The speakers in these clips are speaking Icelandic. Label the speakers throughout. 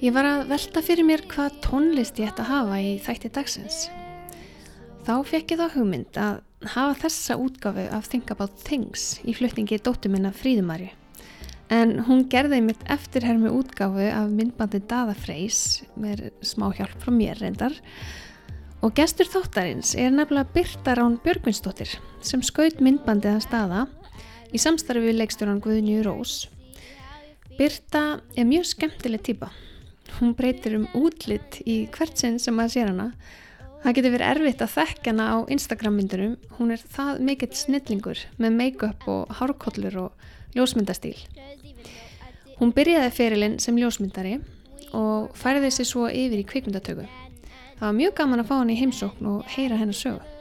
Speaker 1: Ég var að velta fyrir mér hvað tónlist ég ætti að hafa í þætti dagsins. Þá fekk ég þá hugmynd að hafa þessa útgafu af Think About Things í flutningi dóttu minna Fríðumarju. En hún gerði mitt eftirhermi útgafu af myndbandi Dada Freys með smá hjálp frá mér reyndar og gestur þáttarins er nefnilega Birta Rán Björgvinsdóttir sem skaut myndbandið að staða í samstarfi við leikstjóran Guðnju Rós. Birta er mjög skemmtileg típa. Hún breytir um útlitt í hvert sinn sem maður sér hana. Það getur verið erfitt að þekka hana á Instagram myndunum. Hún er það mikill snillingur með make-up og hárkollur og ljósmyndastíl. Hún byrjaði ferilinn sem ljósmyndari og færiði sér svo yfir í kvikmyndatöku. Það var mjög gaman að fá hann í heimsókn og heyra hennar sögu.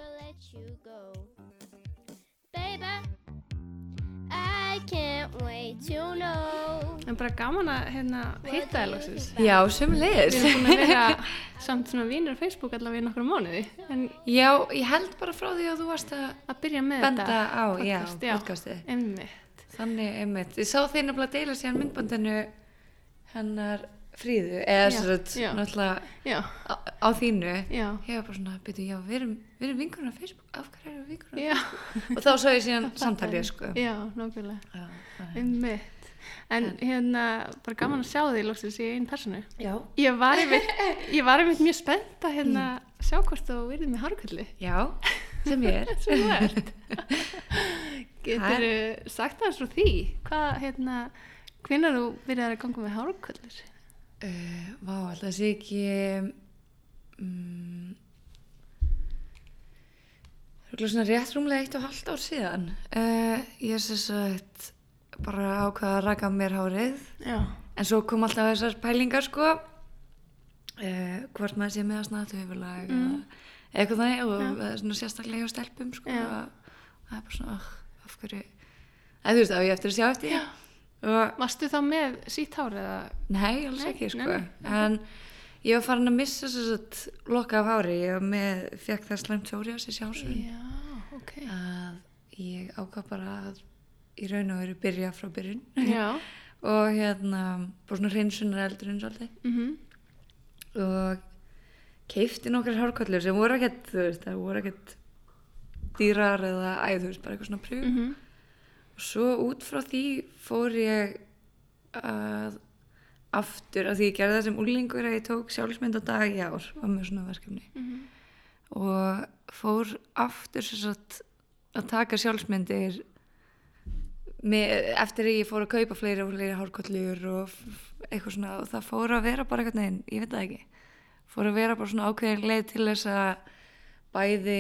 Speaker 1: En bara gaman að hérna, hitta þér lóksins.
Speaker 2: Já, sömulegis.
Speaker 1: Við erum búin að vera samt svona vínur á Facebook allavega í nokkru mánuði. En
Speaker 2: Já, ég held bara frá því að þú varst að
Speaker 1: að byrja með
Speaker 2: benda
Speaker 1: þetta
Speaker 2: á, já,
Speaker 1: podcast, já.
Speaker 2: podcastið.
Speaker 1: Einmitt.
Speaker 2: Þannig, einmitt. Ég sá þeir nefnilega deila síðan myndbandinu hennar fríðu, eða
Speaker 1: Já,
Speaker 2: svo að
Speaker 1: já.
Speaker 2: náttúrulega á, á þínu.
Speaker 1: já,
Speaker 2: Ég var bara svona, byrju, já, við erum, erum vinkunar á Facebook, af hverju erum við vinkunar?
Speaker 1: já,
Speaker 2: Og þá sá ég síðan samtalið, sko.
Speaker 1: já,
Speaker 2: er-.
Speaker 1: En hérna, bara gaman að sjá því lóksins í einn personu.
Speaker 2: já.
Speaker 1: Ég var einmitt, ég var einmitt mjög spennt að hérna sjá hvort þú verðið með hárkvöldi.
Speaker 2: Já, sem ég er.
Speaker 1: Sem þú ert. Getur sagt það svo því? Hvað, hérna, hvenær þú byrjaði að ganga með hárkvöldur?
Speaker 2: Uh, vá, alltaf sé ekki um, svona rétt rúmlega eitt og halvt ár síðan uh, Ég er sem sagt bara ákvaða að raka mér hárið
Speaker 1: Já.
Speaker 2: en svo kom alltaf þessar pælingar sko uh, hvort maður sé með að snata höfulag
Speaker 1: Mm.
Speaker 2: eitthvað þannig og
Speaker 1: Já.
Speaker 2: svona sérstaklega hjá stelpum sko og það er bara svona, ah, af hverju eða þú veist, á ég eftir að sjá eftir og
Speaker 1: Varstu þá með sítt hár eða?
Speaker 2: Nei, alls
Speaker 1: Nei,
Speaker 2: ekki, sko.
Speaker 1: nei, nei.
Speaker 2: En ég var farin að missa þess að loka af hári. Ég með, fekk það slæmt psoriasis í hásum.
Speaker 1: Já, ok.
Speaker 2: Að ég ákvað bara að í raun og veru byrja frá byrjun. Og hérna, bara svona hreinsunar eldur eins og alltaf.
Speaker 1: Mm
Speaker 2: Og keifti nokkar hárkollur sem voru ekkert, þú veist, það voru ekkert dýrar eða æð, þú veist, bara eitthvað svona pröf.
Speaker 1: -hmm.
Speaker 2: Og svo út frá því fór ég að aftur, af því ég gerði það sem úlingur að ég tók sjálfsmynd á dag í ár, var með svona verkefni
Speaker 1: Mhm.
Speaker 2: og fór aftur sagt að taka sjálfsmyndir með, eftir að ég fór að kaupa fleiri og fleiri hárkollur og eitthvað svona og það fór að vera bara eitthvað neginn, ég veit það ekki fór að vera bara svona ákveðin leið til þess að bæði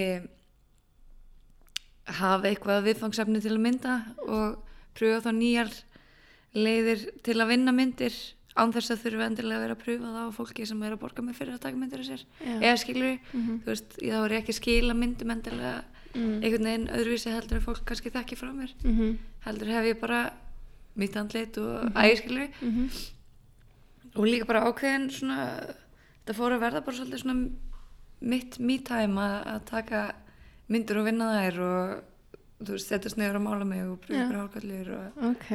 Speaker 2: hafa eitthvað viðfangsefni til að mynda og pröfa þá nýjar leiðir til að vinna myndir án þess að þurfa endilega að vera að pröfa það á fólki sem er að borga mig fyrir að taka myndir af sér
Speaker 1: Já.
Speaker 2: eða skilur
Speaker 1: Mhm.
Speaker 2: þú veist, ég þá er ekki skila myndum endilega
Speaker 1: Mm.
Speaker 2: einhvern veginn öðruvísi heldur en fólk kannski þekki frá mér
Speaker 1: Mhm.
Speaker 2: heldur hef ég bara mitt andlit og mm
Speaker 1: Mhm.
Speaker 2: ægiskilur
Speaker 1: Mhm.
Speaker 2: og líka bara ákveðin svona þetta fór að verða bara svolítið svona mitt me time að, að taka myndir og vinna þær og þú veist, setjast niður að mála mig og pröfa ykkur hálkallir og,
Speaker 1: Ok.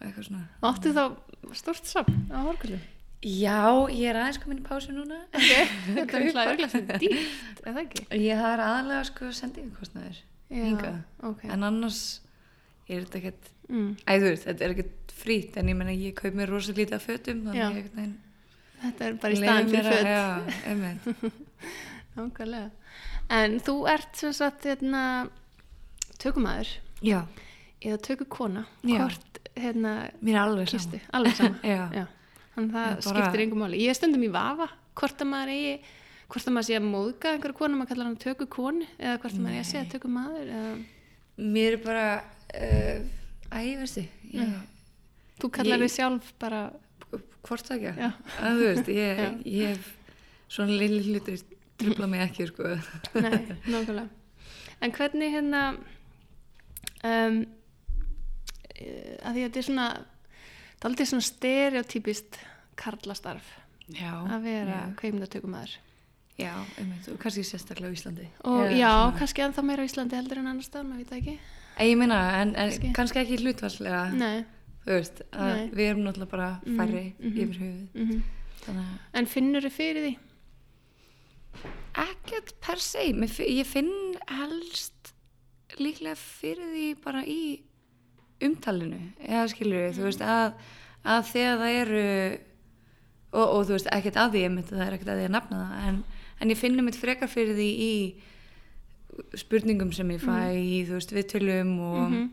Speaker 2: og eitthvað svona
Speaker 1: Áttu þá stort sapn á hárkvöldu?
Speaker 2: Já, ég er aðeins komin í pásu núna
Speaker 1: Ok. Þetta er hlæðurlega sem dýrt, eða ekki?
Speaker 2: Ég það er aðalega sko sendingakostnaður hingað,
Speaker 1: Ok.
Speaker 2: en annars er þetta ekkert
Speaker 1: Mm.
Speaker 2: Æ, þú veist, þetta er ekkert frýtt en ég menna ég kaup mér rosa lítið af fötum veginn
Speaker 1: Þetta er bara í
Speaker 2: mér
Speaker 1: fyrir
Speaker 2: að-
Speaker 1: föt.
Speaker 2: Já, einmitt
Speaker 1: Nákvæmlega. En þú ert sem sagt hérna tökumæður
Speaker 2: Já,
Speaker 1: eða tökukona. Hvort hérna
Speaker 2: mér er alveg saman
Speaker 1: alveg sama.
Speaker 2: Já,
Speaker 1: Já. Að það
Speaker 2: Ég bara-
Speaker 1: skiptir yngum máli. Ég stundum í vafa hvort að maður eigi, hvort að maður sé að móðga einhverju konu, maður kallar hann tökukonu eða hvort að maður eigi að segja tökumæður eða
Speaker 2: mér er bara uh, Æ, veistu ég,
Speaker 1: þú kallar
Speaker 2: Ég-
Speaker 1: þig sjálf bara,
Speaker 2: Hvort það ekki að, Þú veist, ég, ég hef svona lilli hlutir trubla mig ekki sko.
Speaker 1: nei, nákvæmlega. En hvernig hérna, um, að því að þetta er svona, það er aldrei svona stereotypist karlastarf
Speaker 2: Já,
Speaker 1: að vera kveimdatökumæður.
Speaker 2: Já, einmitt, og kannski sérstaklega á Íslandi
Speaker 1: Og já,
Speaker 2: svona-
Speaker 1: kannski ennþá meira á Íslandi heldur en annars staðar, maður veit ekki.
Speaker 2: Ég meina, en, en
Speaker 1: Kannski.
Speaker 2: kannski ekki hlutvarslega
Speaker 1: Nei,
Speaker 2: Þú veist, að
Speaker 1: Nei.
Speaker 2: við erum náttúrulega bara
Speaker 1: Mhm,
Speaker 2: færri
Speaker 1: mhm.
Speaker 2: yfir höfuð
Speaker 1: Mm
Speaker 2: að
Speaker 1: En finnur þið fyrir því?
Speaker 2: ekkert per se ég finn helst líklega fyrir því bara í umtalinu eða skilur við, þú veist að, að þegar það eru og, og þú veist, ekkert að því einmitt, það er ekkert að því að nafna það en, en ég finn einmitt frekar fyrir því í spurningum sem ég fæ í, þú veist, viðtölum og,
Speaker 1: Mhm.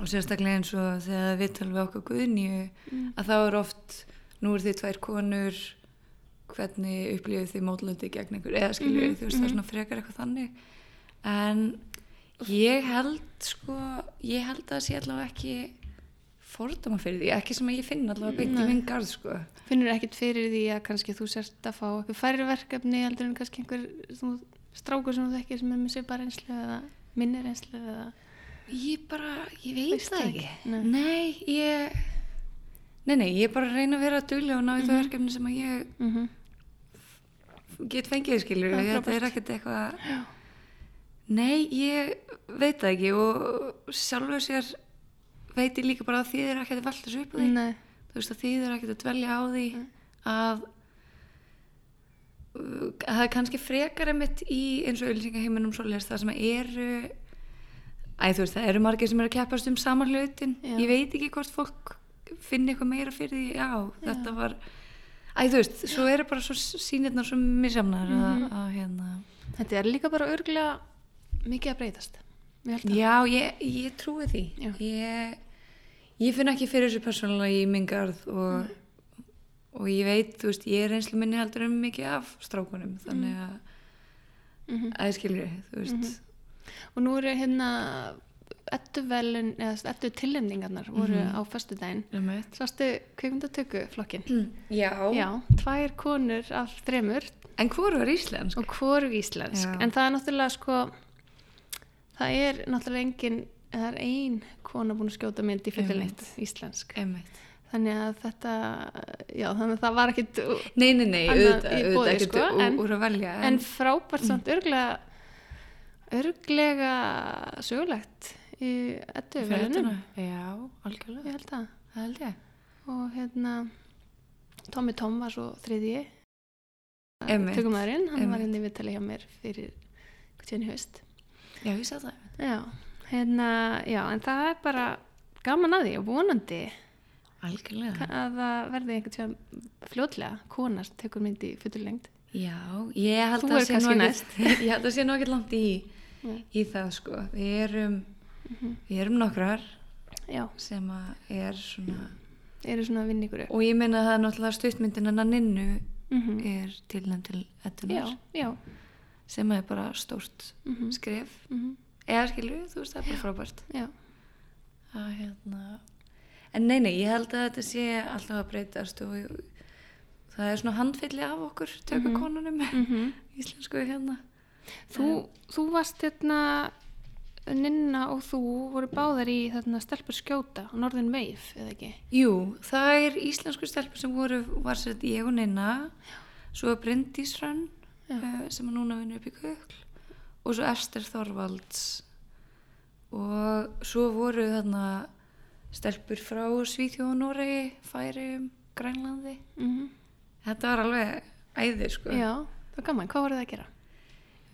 Speaker 2: og sérstaklega eins og þegar viðtöl við okkur Guðnýju
Speaker 1: Mm.
Speaker 2: að þá er oft, nú er þið tvær konur hvernig upplifið þið mótlöndi gegn einhver, eða skilur
Speaker 1: Mhm,
Speaker 2: þú veist, það er svona frekar eitthvað þannig en ég held sko, ég held að það sé allavega ekki fordama fyrir því, ekki sem að ég finn allavega beint í
Speaker 1: Nei.
Speaker 2: minn garð sko
Speaker 1: Finnur ekkert fyrir því að kannski þú sérst að fá eitthvað færri verkefni heldur en kannski einhver þú, strákur sem þú þekkir sem er með svipa reynslu eða minni reynslu eða
Speaker 2: ég bara, ég veit
Speaker 1: Veist
Speaker 2: það ekki
Speaker 1: ekki? Nei.
Speaker 2: nei, ég nei, nei, ég er bara að reyna að vera duglega og ná í
Speaker 1: Mhm.
Speaker 2: það verkefni sem að ég
Speaker 1: mm
Speaker 2: get fengið skilur þetta er ekkert eitthvað nei, ég veit það ekki og sjálfur sér veit ég líka bara að þið er ekkert að velta þessu upp á því
Speaker 1: Nei,
Speaker 2: þú veist að þið er ekkert að dvelja á því
Speaker 1: Nei.
Speaker 2: að að það er kannski frekar einmitt í eins og auðlýsingaheiminum svoleiðis það sem eru æ veist það eru margir sem eru að keppast um saman hlutin
Speaker 1: Já.
Speaker 2: ég veit ekki hvort fólk finni eitthvað meira fyrir því já, þetta var æ veist, svo eru bara svo sínirnar svo misjamnar
Speaker 1: Mhm.
Speaker 2: að, að hérna
Speaker 1: þetta er líka bara örglega mikið að breytast Ég að
Speaker 2: já, ég, ég trúi því ég, ég finn ekki fyrir þessu persónulega í minn garð og, og ég veit, þú veist, ég er reynslu minni heldur um mikið af strákunum þannig að,
Speaker 1: Mhm.
Speaker 2: að ég skilur þú veist,
Speaker 1: Og nú eru hérna ettuvelun eða ettu tilendingarnar voru
Speaker 2: Mhm.
Speaker 1: á föstudaginn
Speaker 2: eitt
Speaker 1: Sástu kvikmyndatöku flokkin?
Speaker 2: já.
Speaker 1: Já, tvær konur af þremur
Speaker 2: en hvor var íslensk?
Speaker 1: og hvoru íslensk
Speaker 2: Já.
Speaker 1: en það er náttúrulega sko það er náttúrulega engin það er ein kona búin að skjóta mynd í fullilitt íslensk.
Speaker 2: Einmitt.
Speaker 1: þannig að þetta já þannig að það var ekkit
Speaker 2: nei, nei, nei, auðvitað, auðvitað ekkert
Speaker 1: sko, en-
Speaker 2: úr að velja
Speaker 1: en frábært samt örglega örglega sögulegt í ettu velunum
Speaker 2: já, algjörlega.
Speaker 1: Ég held að.
Speaker 2: Það held ég.
Speaker 1: Og hérna Tommy Tom var svo þriðji.
Speaker 2: Einmitt.
Speaker 1: tökumæðurinn, hann var
Speaker 2: Einmitt.
Speaker 1: hérna í viðtali hjá mér fyrir í haust
Speaker 2: já, ég sá það
Speaker 1: Já, hérna, já, en það er bara gaman að því og vonandi
Speaker 2: algjörlega
Speaker 1: að það verði einhvern tíðan fljótlega kona sem tekur mynd í fullurlengd.
Speaker 2: Já, ég held að sé að sé ekkert langt í, í það sko við erum,
Speaker 1: Mhm.
Speaker 2: við erum nokkrar
Speaker 1: Já,
Speaker 2: sem að er svona
Speaker 1: eru svona upp.
Speaker 2: og ég meina að það er náttúrulega stuttmyndin en að ninnu
Speaker 1: Mm
Speaker 2: er tilnæm til
Speaker 1: Já,
Speaker 2: ettunar
Speaker 1: já.
Speaker 2: Sem er bara stórt
Speaker 1: Mm
Speaker 2: skref.
Speaker 1: -hmm.
Speaker 2: eða skilju, þú veist það er bara frábært.
Speaker 1: Já,
Speaker 2: að hérna en nei, nei, ég held að þetta sé alltaf að breytast og það er svona handfylli af okkur tökukonunum mm
Speaker 1: mm
Speaker 2: íslensku hérna.
Speaker 1: Þú, þú varst hérna Ninna og þú voru báðar í þarna stelpur skjóta á Norðin Veif, eða ekki?
Speaker 2: Jú, það er íslensku stelpur sem voru, var sér ég og Ninna, svo Bryndís Hrönn.
Speaker 1: Já.
Speaker 2: Uh, sem er núna vinnur upp í Kukl og svo Ester Þorvalds og svo voru þarna stelpur frá Svíþjóð og Noregi, Færium, Grænlandi.
Speaker 1: Mm
Speaker 2: Þetta var alveg æði sko.
Speaker 1: Já, það var gaman. Hvað voru það að gera?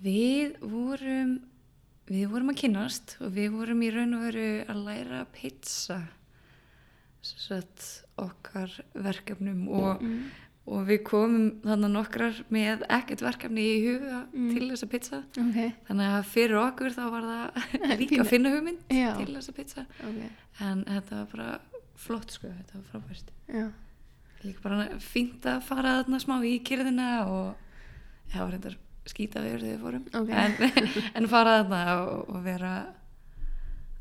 Speaker 2: Við vorum, við vorum að kynnast og við vorum í raun og veru að læra pizza satt okkar verkefnum og,
Speaker 1: Mm.
Speaker 2: Og við komum þannig nokkrar með ekkert verkefni í huga
Speaker 1: Mm.
Speaker 2: til þessa pizza.
Speaker 1: Ok,
Speaker 2: þannig að fyrir okkur þá var það líka að finna hugmynd
Speaker 1: Já.
Speaker 2: til þessa pizza.
Speaker 1: Ok,
Speaker 2: en þetta var bara flott sko, þetta var frábært.
Speaker 1: Já.
Speaker 2: líka bara fínt að fara þarna smá í kyrðina og það var reyndar skýta við þegar við fórum.
Speaker 1: Ok.
Speaker 2: en, en fara þarna og, og vera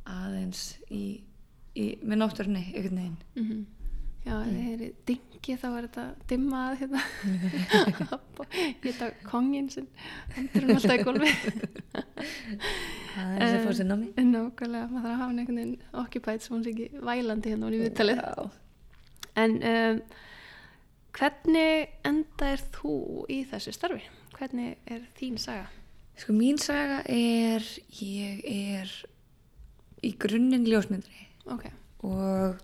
Speaker 2: aðeins í, í með náttúrunni einhvern veginn.
Speaker 1: Mm Já, ef þið heyrið dingi þá er þetta dimmað hérna. Geta kongin sinn, hendur hún alltaf í gólfi.
Speaker 2: það er þess að fá sér námi
Speaker 1: Nákvæmlega, maður þarf að hafa einhvern veginn occupætt sem hún sé ekki vælandi hérna hún í viðtalið. En um, hvernig enda er þú í þessu starfi? Hvernig er þín saga?
Speaker 2: sko mín saga er ég er í grunninn ljósmyndri
Speaker 1: Ok,
Speaker 2: og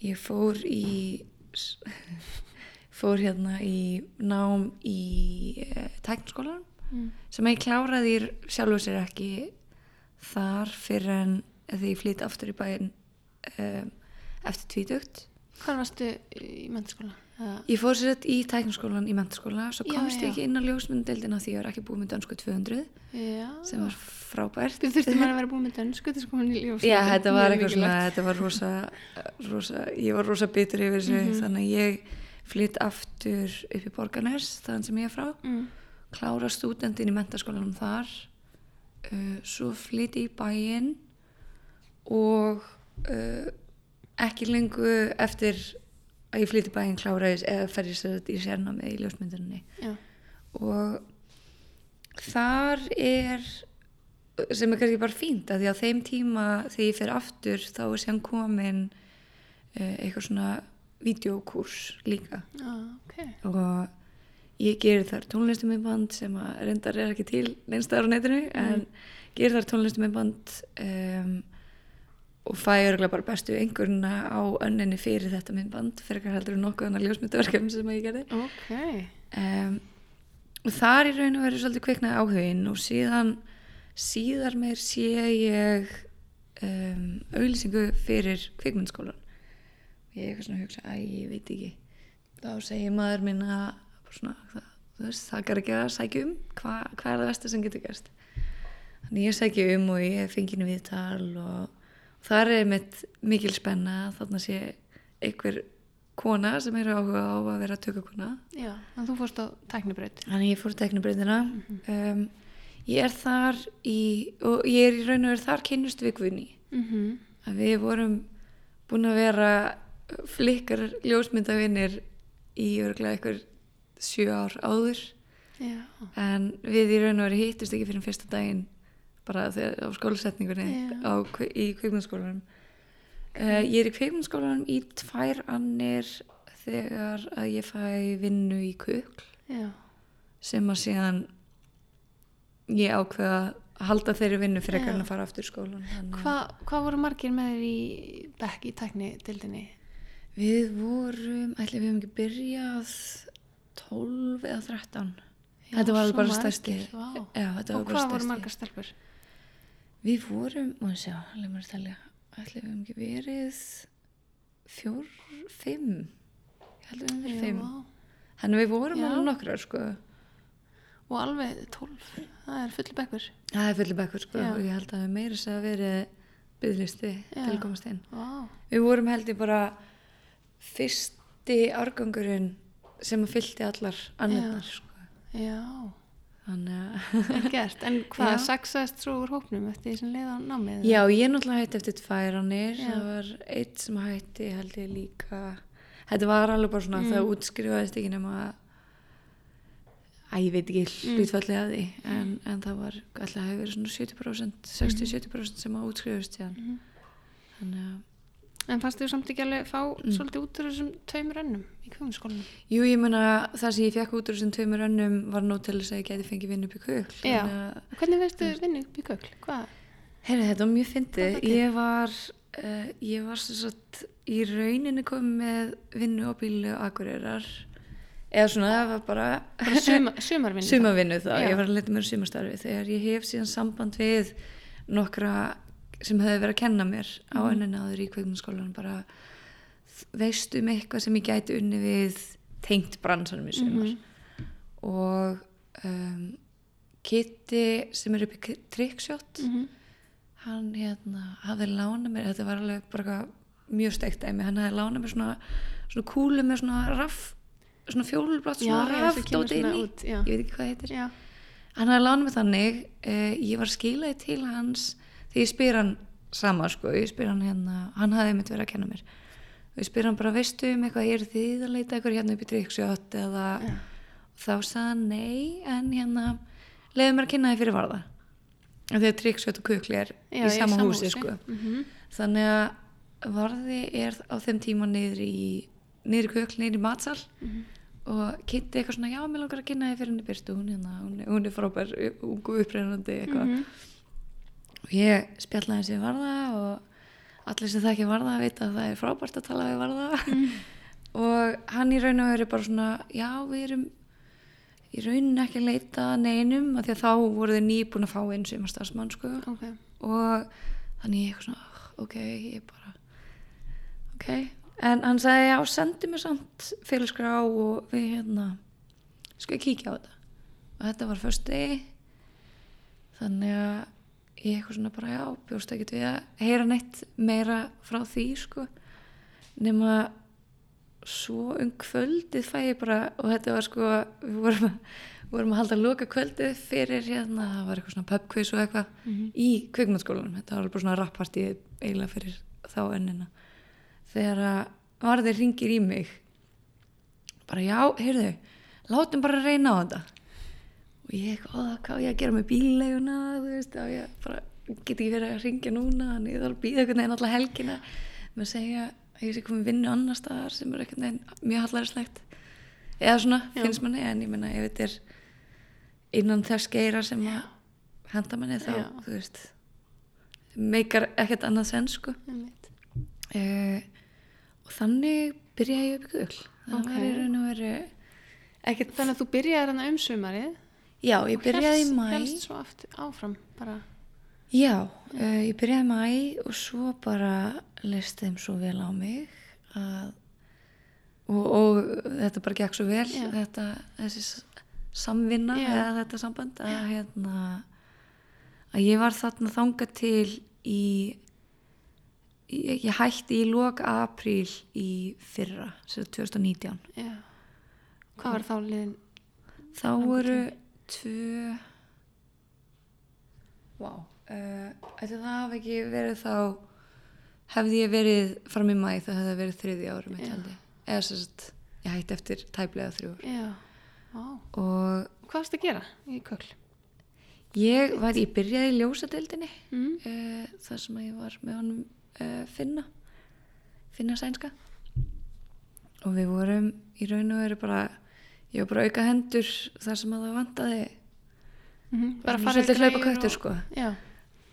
Speaker 2: ég fór í fór hérna í nám í uh, tæknskólanum
Speaker 1: Mm.
Speaker 2: sem ég kláraði sjálfur sér ekki þar fyrir en því ég flýtt aftur í bæinn um, eftir tvítugt
Speaker 1: Hvar varstu í mentaskóla?
Speaker 2: Ég fór sér í tæknskólan í mentaskóla svo
Speaker 1: Já,
Speaker 2: komst
Speaker 1: já.
Speaker 2: ég ekki inn á ljósmyndeldina því ég var ekki búið með dönsku 200
Speaker 1: já.
Speaker 2: sem var frábært
Speaker 1: Þú þurfti maður að vera búin með dönsku til sko hann í ljós.
Speaker 2: Já, þetta var eitthvað svona, þetta var rosa, rosa, ég var rosa bitur yfir þessu,
Speaker 1: Mhm.
Speaker 2: þannig að ég flytt aftur upp í Borgarnes, þaðan sem ég er frá,
Speaker 1: Mm.
Speaker 2: klára stúdendin í mentaskólanum þar, uh, svo flytt í bæinn og uh, ekki lengu eftir að ég flytt í bæinn kláraðis eða fer ég sér í sérnámið í ljósmynduninni
Speaker 1: Já.
Speaker 2: og þar er sem er kannski bara fínt að því á þeim tíma þegar ég fer aftur þá er sem komin uh, eitthvað svona videokurs líka
Speaker 1: Já, ok.
Speaker 2: og ég gerir þar tónlistuminnband sem að reyndar er ekki til neinstæðar á netinu en gerir þar tónlistuminnband um, og fæ örgulega bara bestu einhverjuna á önninni fyrir þetta minnband fyrir ekki heldur nokkuð annar ljósmyndaverkefni sem að ég gerði.
Speaker 1: Ok.
Speaker 2: um, og þar í raun og veru svolítið kviknaði áhugin og síðan síðar meir sé ég um, auðlýsingu fyrir kvikmyndskólan og ég er eitthvað svona að hugsa að ég veit ekki. Þá segir maður minn að svona, það, þú veist, það gar ekki að sækja um. Hvað hva er það versta sem getur gerst? Þannig ég sækja um og ég fengi henni viðtal og þar er mitt mikil spenna þarna sé einhver kona sem eru áhuga á að vera tökukona
Speaker 1: Já, en þú fórst á tæknibraut.
Speaker 2: Þannig ég fór að teknabreytina. um, ég er þar í, og ég er í raun og veru þar kynnust við Guðni.
Speaker 1: Mm
Speaker 2: Að við vorum búin að vera flikkar ljósmyndavinir í örgulega einhver sjö ár áður.
Speaker 1: Já.
Speaker 2: En við í raun og veru hittust ekki fyrir fyrsta daginn bara á skólasetningunni
Speaker 1: Já.
Speaker 2: á, í kveikmyndaskólanum. Uh, ég er í kveikmyndaskólanum í tvær annir þegar að ég fæ vinnu í kukl.
Speaker 1: Já.
Speaker 2: sem að síðan ég ákveða að halda þeirri vinnu fyrir ekki að fara aftur í skólan Þannig að
Speaker 1: Hva, hvað voru margir með þér í bekk í tæknidildinni?
Speaker 2: við vorum, ætli við hefum ekki byrjað 12 eða 13
Speaker 1: Já,
Speaker 2: þetta var
Speaker 1: svo
Speaker 2: bara stærsti
Speaker 1: Og hvað voru margar stelpur?
Speaker 2: Við vorum, ég sjá, mér að telja ætli við hefum ekki verið fjór, fimm ég held við hefum verið fimm þannig við vorum
Speaker 1: Já.
Speaker 2: alveg nokkrar sko
Speaker 1: Og alveg 12, það er fulli bekkur.
Speaker 2: það er fulli bekkur sko
Speaker 1: Já.
Speaker 2: og ég held að við meira sér að verið byggðlisti til að komast inn
Speaker 1: Vá.
Speaker 2: Við vorum held ég bara fyrsti árgangurinn sem að fyllti allar annirnar sko.
Speaker 1: Já,
Speaker 2: að
Speaker 1: gert. En hvað,
Speaker 2: Já.
Speaker 1: saxast svo úr hópnum eftir því sem leið á námið?
Speaker 2: Já, ég náttúrulega hætti eftir tvær annir
Speaker 1: Já.
Speaker 2: það var eitt sem hætti held ég líka Þetta var alveg bara svona
Speaker 1: Mm.
Speaker 2: það útskrifaðist ekki nema að ég veit ekki
Speaker 1: Mm.
Speaker 2: hlutfallið af því en, en það var alltaf hefur verið svona 70%
Speaker 1: Mhm.
Speaker 2: 60-70% sem að útskrifast síðan
Speaker 1: Mhm.
Speaker 2: Þannig að
Speaker 1: En fannst þau samt ekki alveg fá
Speaker 2: Mm.
Speaker 1: svolítið út úr þessum tveimur önnum í kvömskólanum?
Speaker 2: Jú, ég meina það sem ég fekk út úr þessum tveimur önnum var nóg til þess að ég geti fengið vinn upp í kukl.
Speaker 1: Já.
Speaker 2: Að,
Speaker 1: Hvernig veistu vinnu upp í kökl? Hvað?
Speaker 2: heyrðu, þetta var mjög fyndið. Ég var, uh, ég var svo satt í rauninni komið með vinnu á bílu akureyrar. Eða svona, það var bara
Speaker 1: Bara suma, sumarvinnu?
Speaker 2: sumavinnu þá.
Speaker 1: Já.
Speaker 2: Ég var að leta mér sumastarfi. Þegar ég hef síðan samband við nokkra sem hefði verið að kenna mér á
Speaker 1: Mhm.
Speaker 2: önnuna áður í kveikmundskólanum bara veistu um eitthvað sem ég gæti unni við tengt bransanum í sumar
Speaker 1: Mhm.
Speaker 2: og um, Kitty sem er upp í trickshot
Speaker 1: Mhm.
Speaker 2: hann hérna hafði lánað mér þetta var alveg bara mjög steikt dæmi hann hafði lánað mér svona, svona kúlu með svona raff svona fjólublátt svona
Speaker 1: kemur
Speaker 2: rafdót inn í ég veit ekki hvað heitir
Speaker 1: Já.
Speaker 2: hann hafði lánað mér þannig uh, ég var skilaði til hans þegar ég spyr hann sama sko. Ég spyr hann hérna, hann hafði mitt verið að kenna mér. Og ég spyr hann bara veistu um eitthvað eru þið að leita eitthvað hérna upp í trickshot eða?
Speaker 1: Já.
Speaker 2: þá sagði hann nei en hérna leiði mér að kynna þið fyrir varða. Af því að trickshot og kukli er
Speaker 1: Já,
Speaker 2: í sama húsi sko.
Speaker 1: Mhm.
Speaker 2: þannig að varði er á þeim tíma niður í niður í kukli, niður í matsal.
Speaker 1: Mhm.
Speaker 2: og kynnti eitthvað svona já, mér langar að kynna þið fyrir henni byrstu hún, hérna, hún, er- hún er frábær, ungu upprennandi eitthvað.
Speaker 1: Mhm.
Speaker 2: Og ég spjallaði þessi varða og allir sem það ekki varða að vita að það er frábært að tala við varða. Og hann í raun og veru bara svona já við erum í raunin ekki að leita að neinum af því að þá voru þið nýbúin að fá einn sem að starfsmann sko.
Speaker 1: Ok,
Speaker 2: og þannig ég eitthvað svona "Ah, ok, ég bara ok, en hann sagði já, sendi mér samt félagsgrá og við hérna sko ég kíkja á þetta. Og þetta var först degi þannig að ég eitthvað svona bara já, bjóst ekki við að heyra neitt meira frá því sko. Nema svo um kvöldið fæ ég bara og þetta var sko við vorum að, vorum að halda að loka kvöldið fyrir hérna, það var eitthvað svona pubquiz og eitthvað í kvikmyndaskólanum. Þetta var bara svona rappartí eiginlega fyrir þá ennina. Þegar að varðir ringir í mig bara já, heyrðu látum bara reyna á þetta og ég "Ó, hvað ég að gera með bílleguna þú veist, á ég bara get ekki verið að ringja núna en ég þarf að býða einhvern veginn alla helgina. Með að segja að ég sé komið vinnu annar staðar sem er einhvern veginn mjög hallarinslegt eða svona,
Speaker 1: Já.
Speaker 2: finnst manni en ég meina ef þetta er innan þess geira sem að henda manni þá,
Speaker 1: Já.
Speaker 2: þú veist meikar ekkert annað sen sko. Uh, og þannig byrjaði ég upp í gull það
Speaker 1: Ok.
Speaker 2: var í raun og veru ekkert
Speaker 1: þannig að þú byrjaði hann um sumarið
Speaker 2: já, ég byrjaði í mæ
Speaker 1: hélst svo aftur áfram bara,
Speaker 2: já, uh, ég byrjaði í mæ og svo bara leist þeim svo vel á mig að og, og þetta bara gekk svo vel
Speaker 1: Já.
Speaker 2: þetta, þessi samvinna
Speaker 1: Já.
Speaker 2: eða þetta samband að hérna að ég var þarna þanga til í ég, ég hætti í lok apríl í fyrra, sem sagt 2019
Speaker 1: já. Hvað var þá liðin
Speaker 2: þá voru tvö. Vá uh, Ætli það hafi ekki verið þá hefði ég verið fram í mæ það hefði verið þriði árum eða sagt, ég hætti eftir tæplega þrjú
Speaker 1: Vá.
Speaker 2: og
Speaker 1: hvað varst að gera í kökl
Speaker 2: ég var, ég byrjaði í ljósadeildinni
Speaker 1: mm.
Speaker 2: uh, þar sem ég var með honum uh, finna finna sænska. Og við vorum í raun og veru bara ég var bara auka hendur þar sem að það vantaði.
Speaker 1: Mm
Speaker 2: bara
Speaker 1: fara í
Speaker 2: svolítið hlaupa köttur
Speaker 1: og-
Speaker 2: sko.
Speaker 1: já.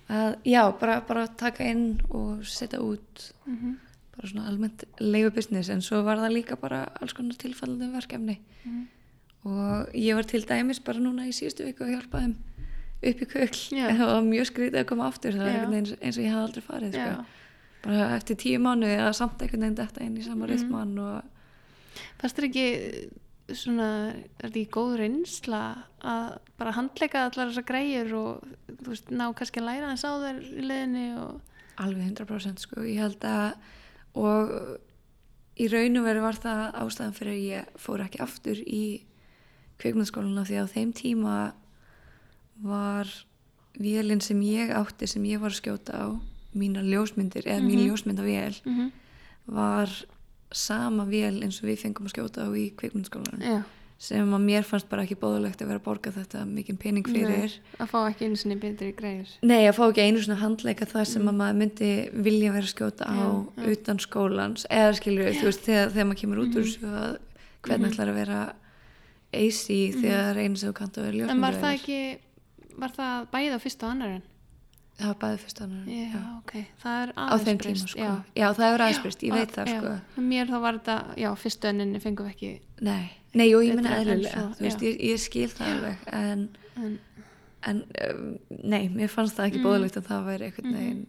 Speaker 2: Að, já, bara, bara taka inn og setja út.
Speaker 1: Mm
Speaker 2: bara svona almennt leifu business en svo var það líka bara alls konar tilfallandi verkefni.
Speaker 1: Mhm.
Speaker 2: og ég var til dæmis bara núna í síðustu viku að hjálpa þeim upp í kökl
Speaker 1: Já.
Speaker 2: en það var mjög skrítið að koma aftur það veginn eins, eins og ég hafði aldrei farið sko. bara eftir tíu mánuði að samt einhvern veginn þetta inn í sama
Speaker 1: Mhm.
Speaker 2: rithman og
Speaker 1: fannst þér ekki svona, er ekki góð reynsla að bara handleika allar þessar græjur og þú veist, ná kannski að læra þess á þær í leðinni og
Speaker 2: alveg 100% sko, ég held að og í raun og veru var það ástæðan fyrir að ég fór ekki aftur í kvikmyndaskóluna því að á þeim tíma var vélinn sem ég átti sem ég var að skjóta á mínar ljósmyndir eða mín
Speaker 1: Mhm.
Speaker 2: ljósmyndavél
Speaker 1: mm -hmm.
Speaker 2: var sama vél eins og við fengum að skjóta á í kvikmyndaskólanum.
Speaker 1: Já,
Speaker 2: sem að mér fannst bara ekki bóðulegt að vera að borga þetta mikið pening fyrir.
Speaker 1: Nei, að fá ekki einu sinni betri græjur
Speaker 2: Nei, að fá ekki einu svona handleika það sem að maður myndi vilja vera að skjóta á
Speaker 1: Mm. Já, já.
Speaker 2: utan skólans. Eða skilur þú veist, þegar, þegar maður kemur út úr þessu að hvernig ætlar að vera AC þegar einu sem þú kannt að vera ljósmyndavélar
Speaker 1: en var það ekki var það bæðið á fyrst og annar en
Speaker 2: Það var bæði fyrst annar
Speaker 1: já, ok, það er
Speaker 2: á
Speaker 1: aðeins
Speaker 2: þeim
Speaker 1: breyst,
Speaker 2: tíma sko.
Speaker 1: Já.
Speaker 2: Það hefur aðeins breyst, ég
Speaker 1: Og-
Speaker 2: veit það sko.
Speaker 1: Mér þá var þetta, já, fyrstu önninni fengum við ekki
Speaker 2: Nei, Nei, jú, ég
Speaker 1: en
Speaker 2: eðlilega
Speaker 1: svo,
Speaker 2: þú veist, ég, ég skil það alveg en,
Speaker 1: en,
Speaker 2: en um, nei, mér fannst það ekki
Speaker 1: Mm.
Speaker 2: bóðulegt að það væri einhvern
Speaker 1: Mhm.
Speaker 2: veginn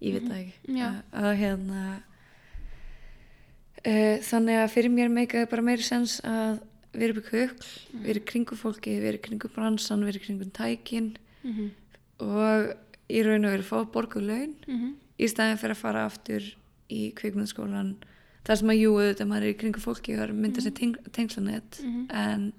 Speaker 2: ég veit það ekki.
Speaker 1: Já.
Speaker 2: að, að hérna uh, þannig að fyrir mér meikaði bara meiri sens að vera upp í kökl
Speaker 1: Mhm.
Speaker 2: vera í kringu fólki, vera í kringu bransan vera í kringu tækin.
Speaker 1: Mm
Speaker 2: og í raun og veru fá borguð laun
Speaker 1: -hmm.
Speaker 2: í staðin fyrir að fara aftur í kvikmyndaskólan þar sem að jú, auðvitað maður er í kringu fólki og mynda sér teng tengslanett
Speaker 1: Mhm.
Speaker 2: en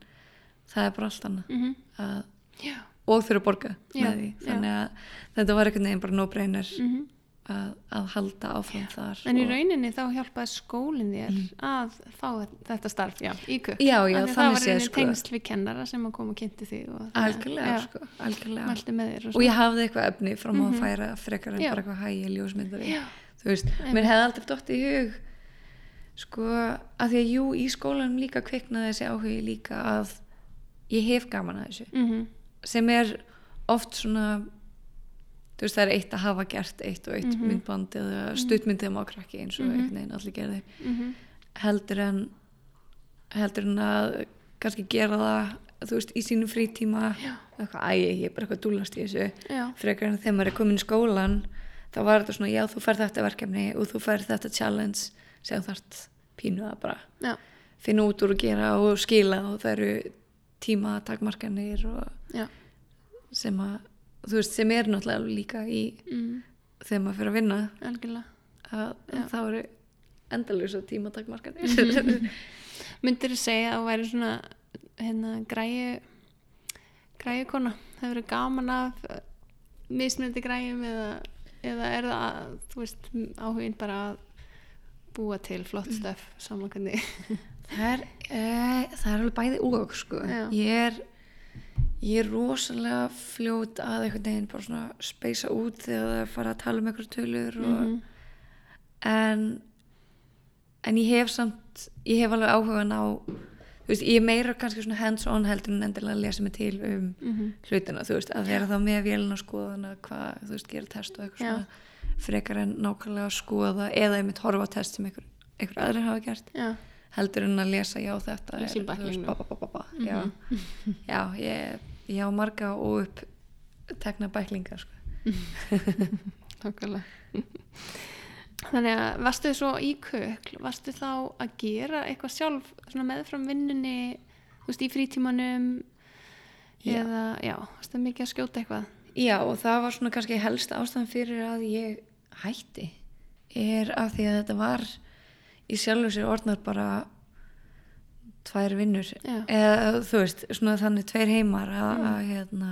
Speaker 2: það er bara allt annað
Speaker 1: Mm
Speaker 2: að,
Speaker 1: já,
Speaker 2: og þurfa að borga
Speaker 1: Já,
Speaker 2: með því. þannig að þetta var einhvern veginn bara no-brainer.
Speaker 1: Mm
Speaker 2: að, að halda áfram þar
Speaker 1: en í rauninni þá hjálpaði skólinn þér að fá þetta starf, já, í kökk
Speaker 2: Já, já,
Speaker 1: það var rauninni
Speaker 2: sko.
Speaker 1: tengsl við kennara sem að koma og kynnti þig
Speaker 2: algjörlega,
Speaker 1: já,
Speaker 2: sko, algjörlega.
Speaker 1: og,
Speaker 2: ég hafði eitthvað efni frá maður
Speaker 1: Mhm.
Speaker 2: að færa frekar en
Speaker 1: Já.
Speaker 2: bara eitthvað hægi ljósmyndari
Speaker 1: Já.
Speaker 2: þú veist, mér hefði aldrei dótt í hug sko, að því að jú, í skólanum líka kviknaði þessi áhugi líka að ég hef gaman að þessu
Speaker 1: mm
Speaker 2: sem er oft svona þú veist það er eitt að hafa gert eitt og eitt
Speaker 1: Mhm.
Speaker 2: myndband eða stuttmyndið má krakki eins og
Speaker 1: Mhm.
Speaker 2: einhvern veginn allir gerði
Speaker 1: Mhm.
Speaker 2: heldur en heldur en að kannski gera það þú veist í sínu frítíma eitthvað, æ, ég er bara eitthvað dúlast í þessu
Speaker 1: Já.
Speaker 2: frekar en þegar maður er komin í skólan þá var þetta svona, já þú fær þetta verkefni og þú fær þetta challenge sem þú þarft pínu að bara
Speaker 1: Já.
Speaker 2: finna út úr að gera og skila og það eru tíma takmarkanir og
Speaker 1: Já.
Speaker 2: sem að þú veist, sem er náttúrulega líka í
Speaker 1: Mm.
Speaker 2: þegar maður fyrir að vinna
Speaker 1: Algjörlega.
Speaker 2: að þá eru endalösa tíma takmarkanir
Speaker 1: Mhm. Myndir þú segja að væri svona hérna græju græju kona? Það verið gaman af eh, mismunandi græjum eða, eða er það að, þú veist áhugin bara að búa til flott stöf saman hvernig
Speaker 2: það er, e, það er alveg bæði og sko.
Speaker 1: Já.
Speaker 2: ég er ég er rosalega fljót að einhvern veginn bara svona speysa út þegar það er fara að tala um einhverju tölur og,
Speaker 1: Mhm.
Speaker 2: en en ég hef samt ég hef alveg áhugan á þú veist, ég meira kannski svona hands on heldur en endilega að lesa mig til um
Speaker 1: Mhm.
Speaker 2: hlutina, þú veist, að vera þá með vélina að skoðana hvað, þú veist, gera test og eitthvað
Speaker 1: Já.
Speaker 2: svona frekar en nákvæmlega að skoða eða einmitt horfa á test sem einhver, einhver aðrir hafa gert
Speaker 1: Já,
Speaker 2: heldur en að lesa, já þetta er, veist, ba, ba, ba, ba, ba. já, já, ég, ég á marga og upp tekna bæklinga sko.
Speaker 1: nákvæmlega Þannig að varstu svo í kökl, varstu þá að gera eitthvað sjálf svona meðfram vinnunni, veist, í frítímanum
Speaker 2: Já.
Speaker 1: eða, já, varstu mikið að skjóta eitthvað?
Speaker 2: já, og það var svona kannski helst ástæðan fyrir að ég hætti er af því að þetta var í sjálfu sér orðnar bara tvær vinnur. Eða þú veist, svona þannig tveir heimar að, að hérna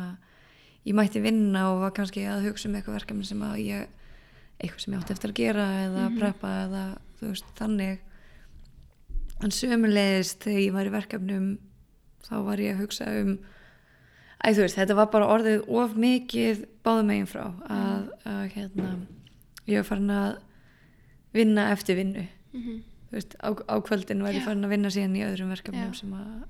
Speaker 2: ég mætti vinna og var kannski að hugsa um eitthvað verkefni sem að ég eitthvað sem ég átti eftir að gera eða preppa eða þú veist, þannig. En sömulegist þegar ég var í verkefnum þá var ég að hugsa um Æ, þú veist, þetta var bara orðið of mikið báðum megin frá að, að hérna, ég var farin að vinna eftir vinnu
Speaker 1: Mm
Speaker 2: þú veist, á, á kvöldin var ég farin að vinna síðan í öðrum verkefnum sem að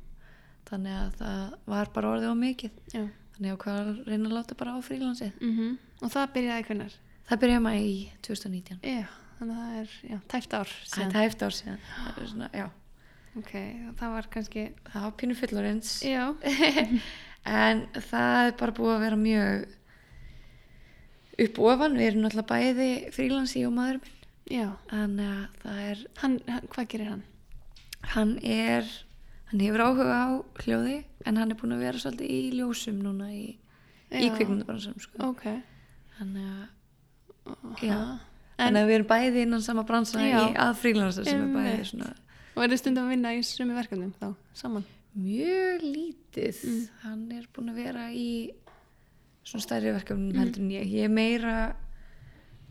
Speaker 2: þannig að það var bara orðið of mikið.
Speaker 1: Já.
Speaker 2: þannig að hvað að reyna að láta bara á frílansið
Speaker 1: Mm Og það byrjaði hvernig?
Speaker 2: það byrjaði maður í 2019
Speaker 1: Já, þannig að það er, já, tæft ár
Speaker 2: það
Speaker 1: síðan.
Speaker 2: er tæft ár síðan. Það er svona, já,
Speaker 1: Ok, það var kannski,
Speaker 2: það var pínu fullorins
Speaker 1: já,
Speaker 2: en það er bara búið að vera mjög upp ofan, við erum náttúrulega bæði frílansi og maður minn
Speaker 1: já.
Speaker 2: þannig að það er
Speaker 1: Hann, hann, hvað gerir hann?
Speaker 2: hann er hann hefur áhuga á hljóði en hann er búin að vera svolítið í ljósum núna í, í kvikmyndabransanum sko.
Speaker 1: Ok.
Speaker 2: þannig að já, þannig að við erum bæði innan sama bransa
Speaker 1: Já.
Speaker 2: í að frílansa sem er bæði svona
Speaker 1: og er þið stundum að vinna í sumi verkefnum þá, saman?
Speaker 2: mjög lítið
Speaker 1: Mm.
Speaker 2: hann er búin að vera í svona stærri verkefnum
Speaker 1: Mm.
Speaker 2: heldur en ég ég er meira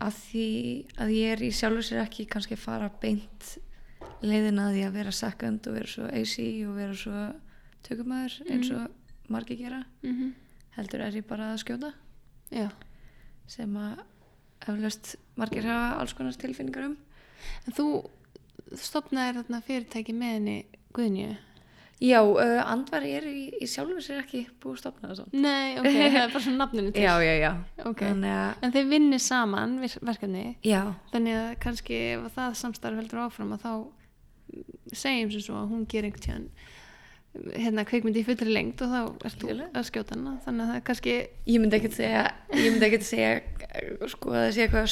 Speaker 2: að því að ég er í sjálfur sér ekki kannski að fara beint leiðina að því að vera second og vera svo AC og vera svo tökumæður eins og margir gera.
Speaker 1: Mm
Speaker 2: heldur er ég bara að skjóta.
Speaker 1: Já.
Speaker 2: sem að eflaust margir hafa alls konar tilfinningar um.
Speaker 1: En þú stopnaðir þarna fyrirtæki með henni Guðnju?
Speaker 2: Já, uh, andvari er í, í sjálfur sér ekki búið að stopna það svona
Speaker 1: Nei, ok, það er bara svona nafninu til.
Speaker 2: Já, já, já.
Speaker 1: Ok.
Speaker 2: Þannig að,
Speaker 1: En þeir vinnir saman verkefni,
Speaker 2: já,
Speaker 1: þannig að kannski ef það samstarf heldur áfram að þá segjum sem svo að hún gerir einhvern tíðan hérna kveikmyndi í fullri lengt og þá ert þú að skjóta hana. Þannig að það er kannski
Speaker 2: ég myndi ekkert segja ég myndi ekkert segja sko að það sé eitthvað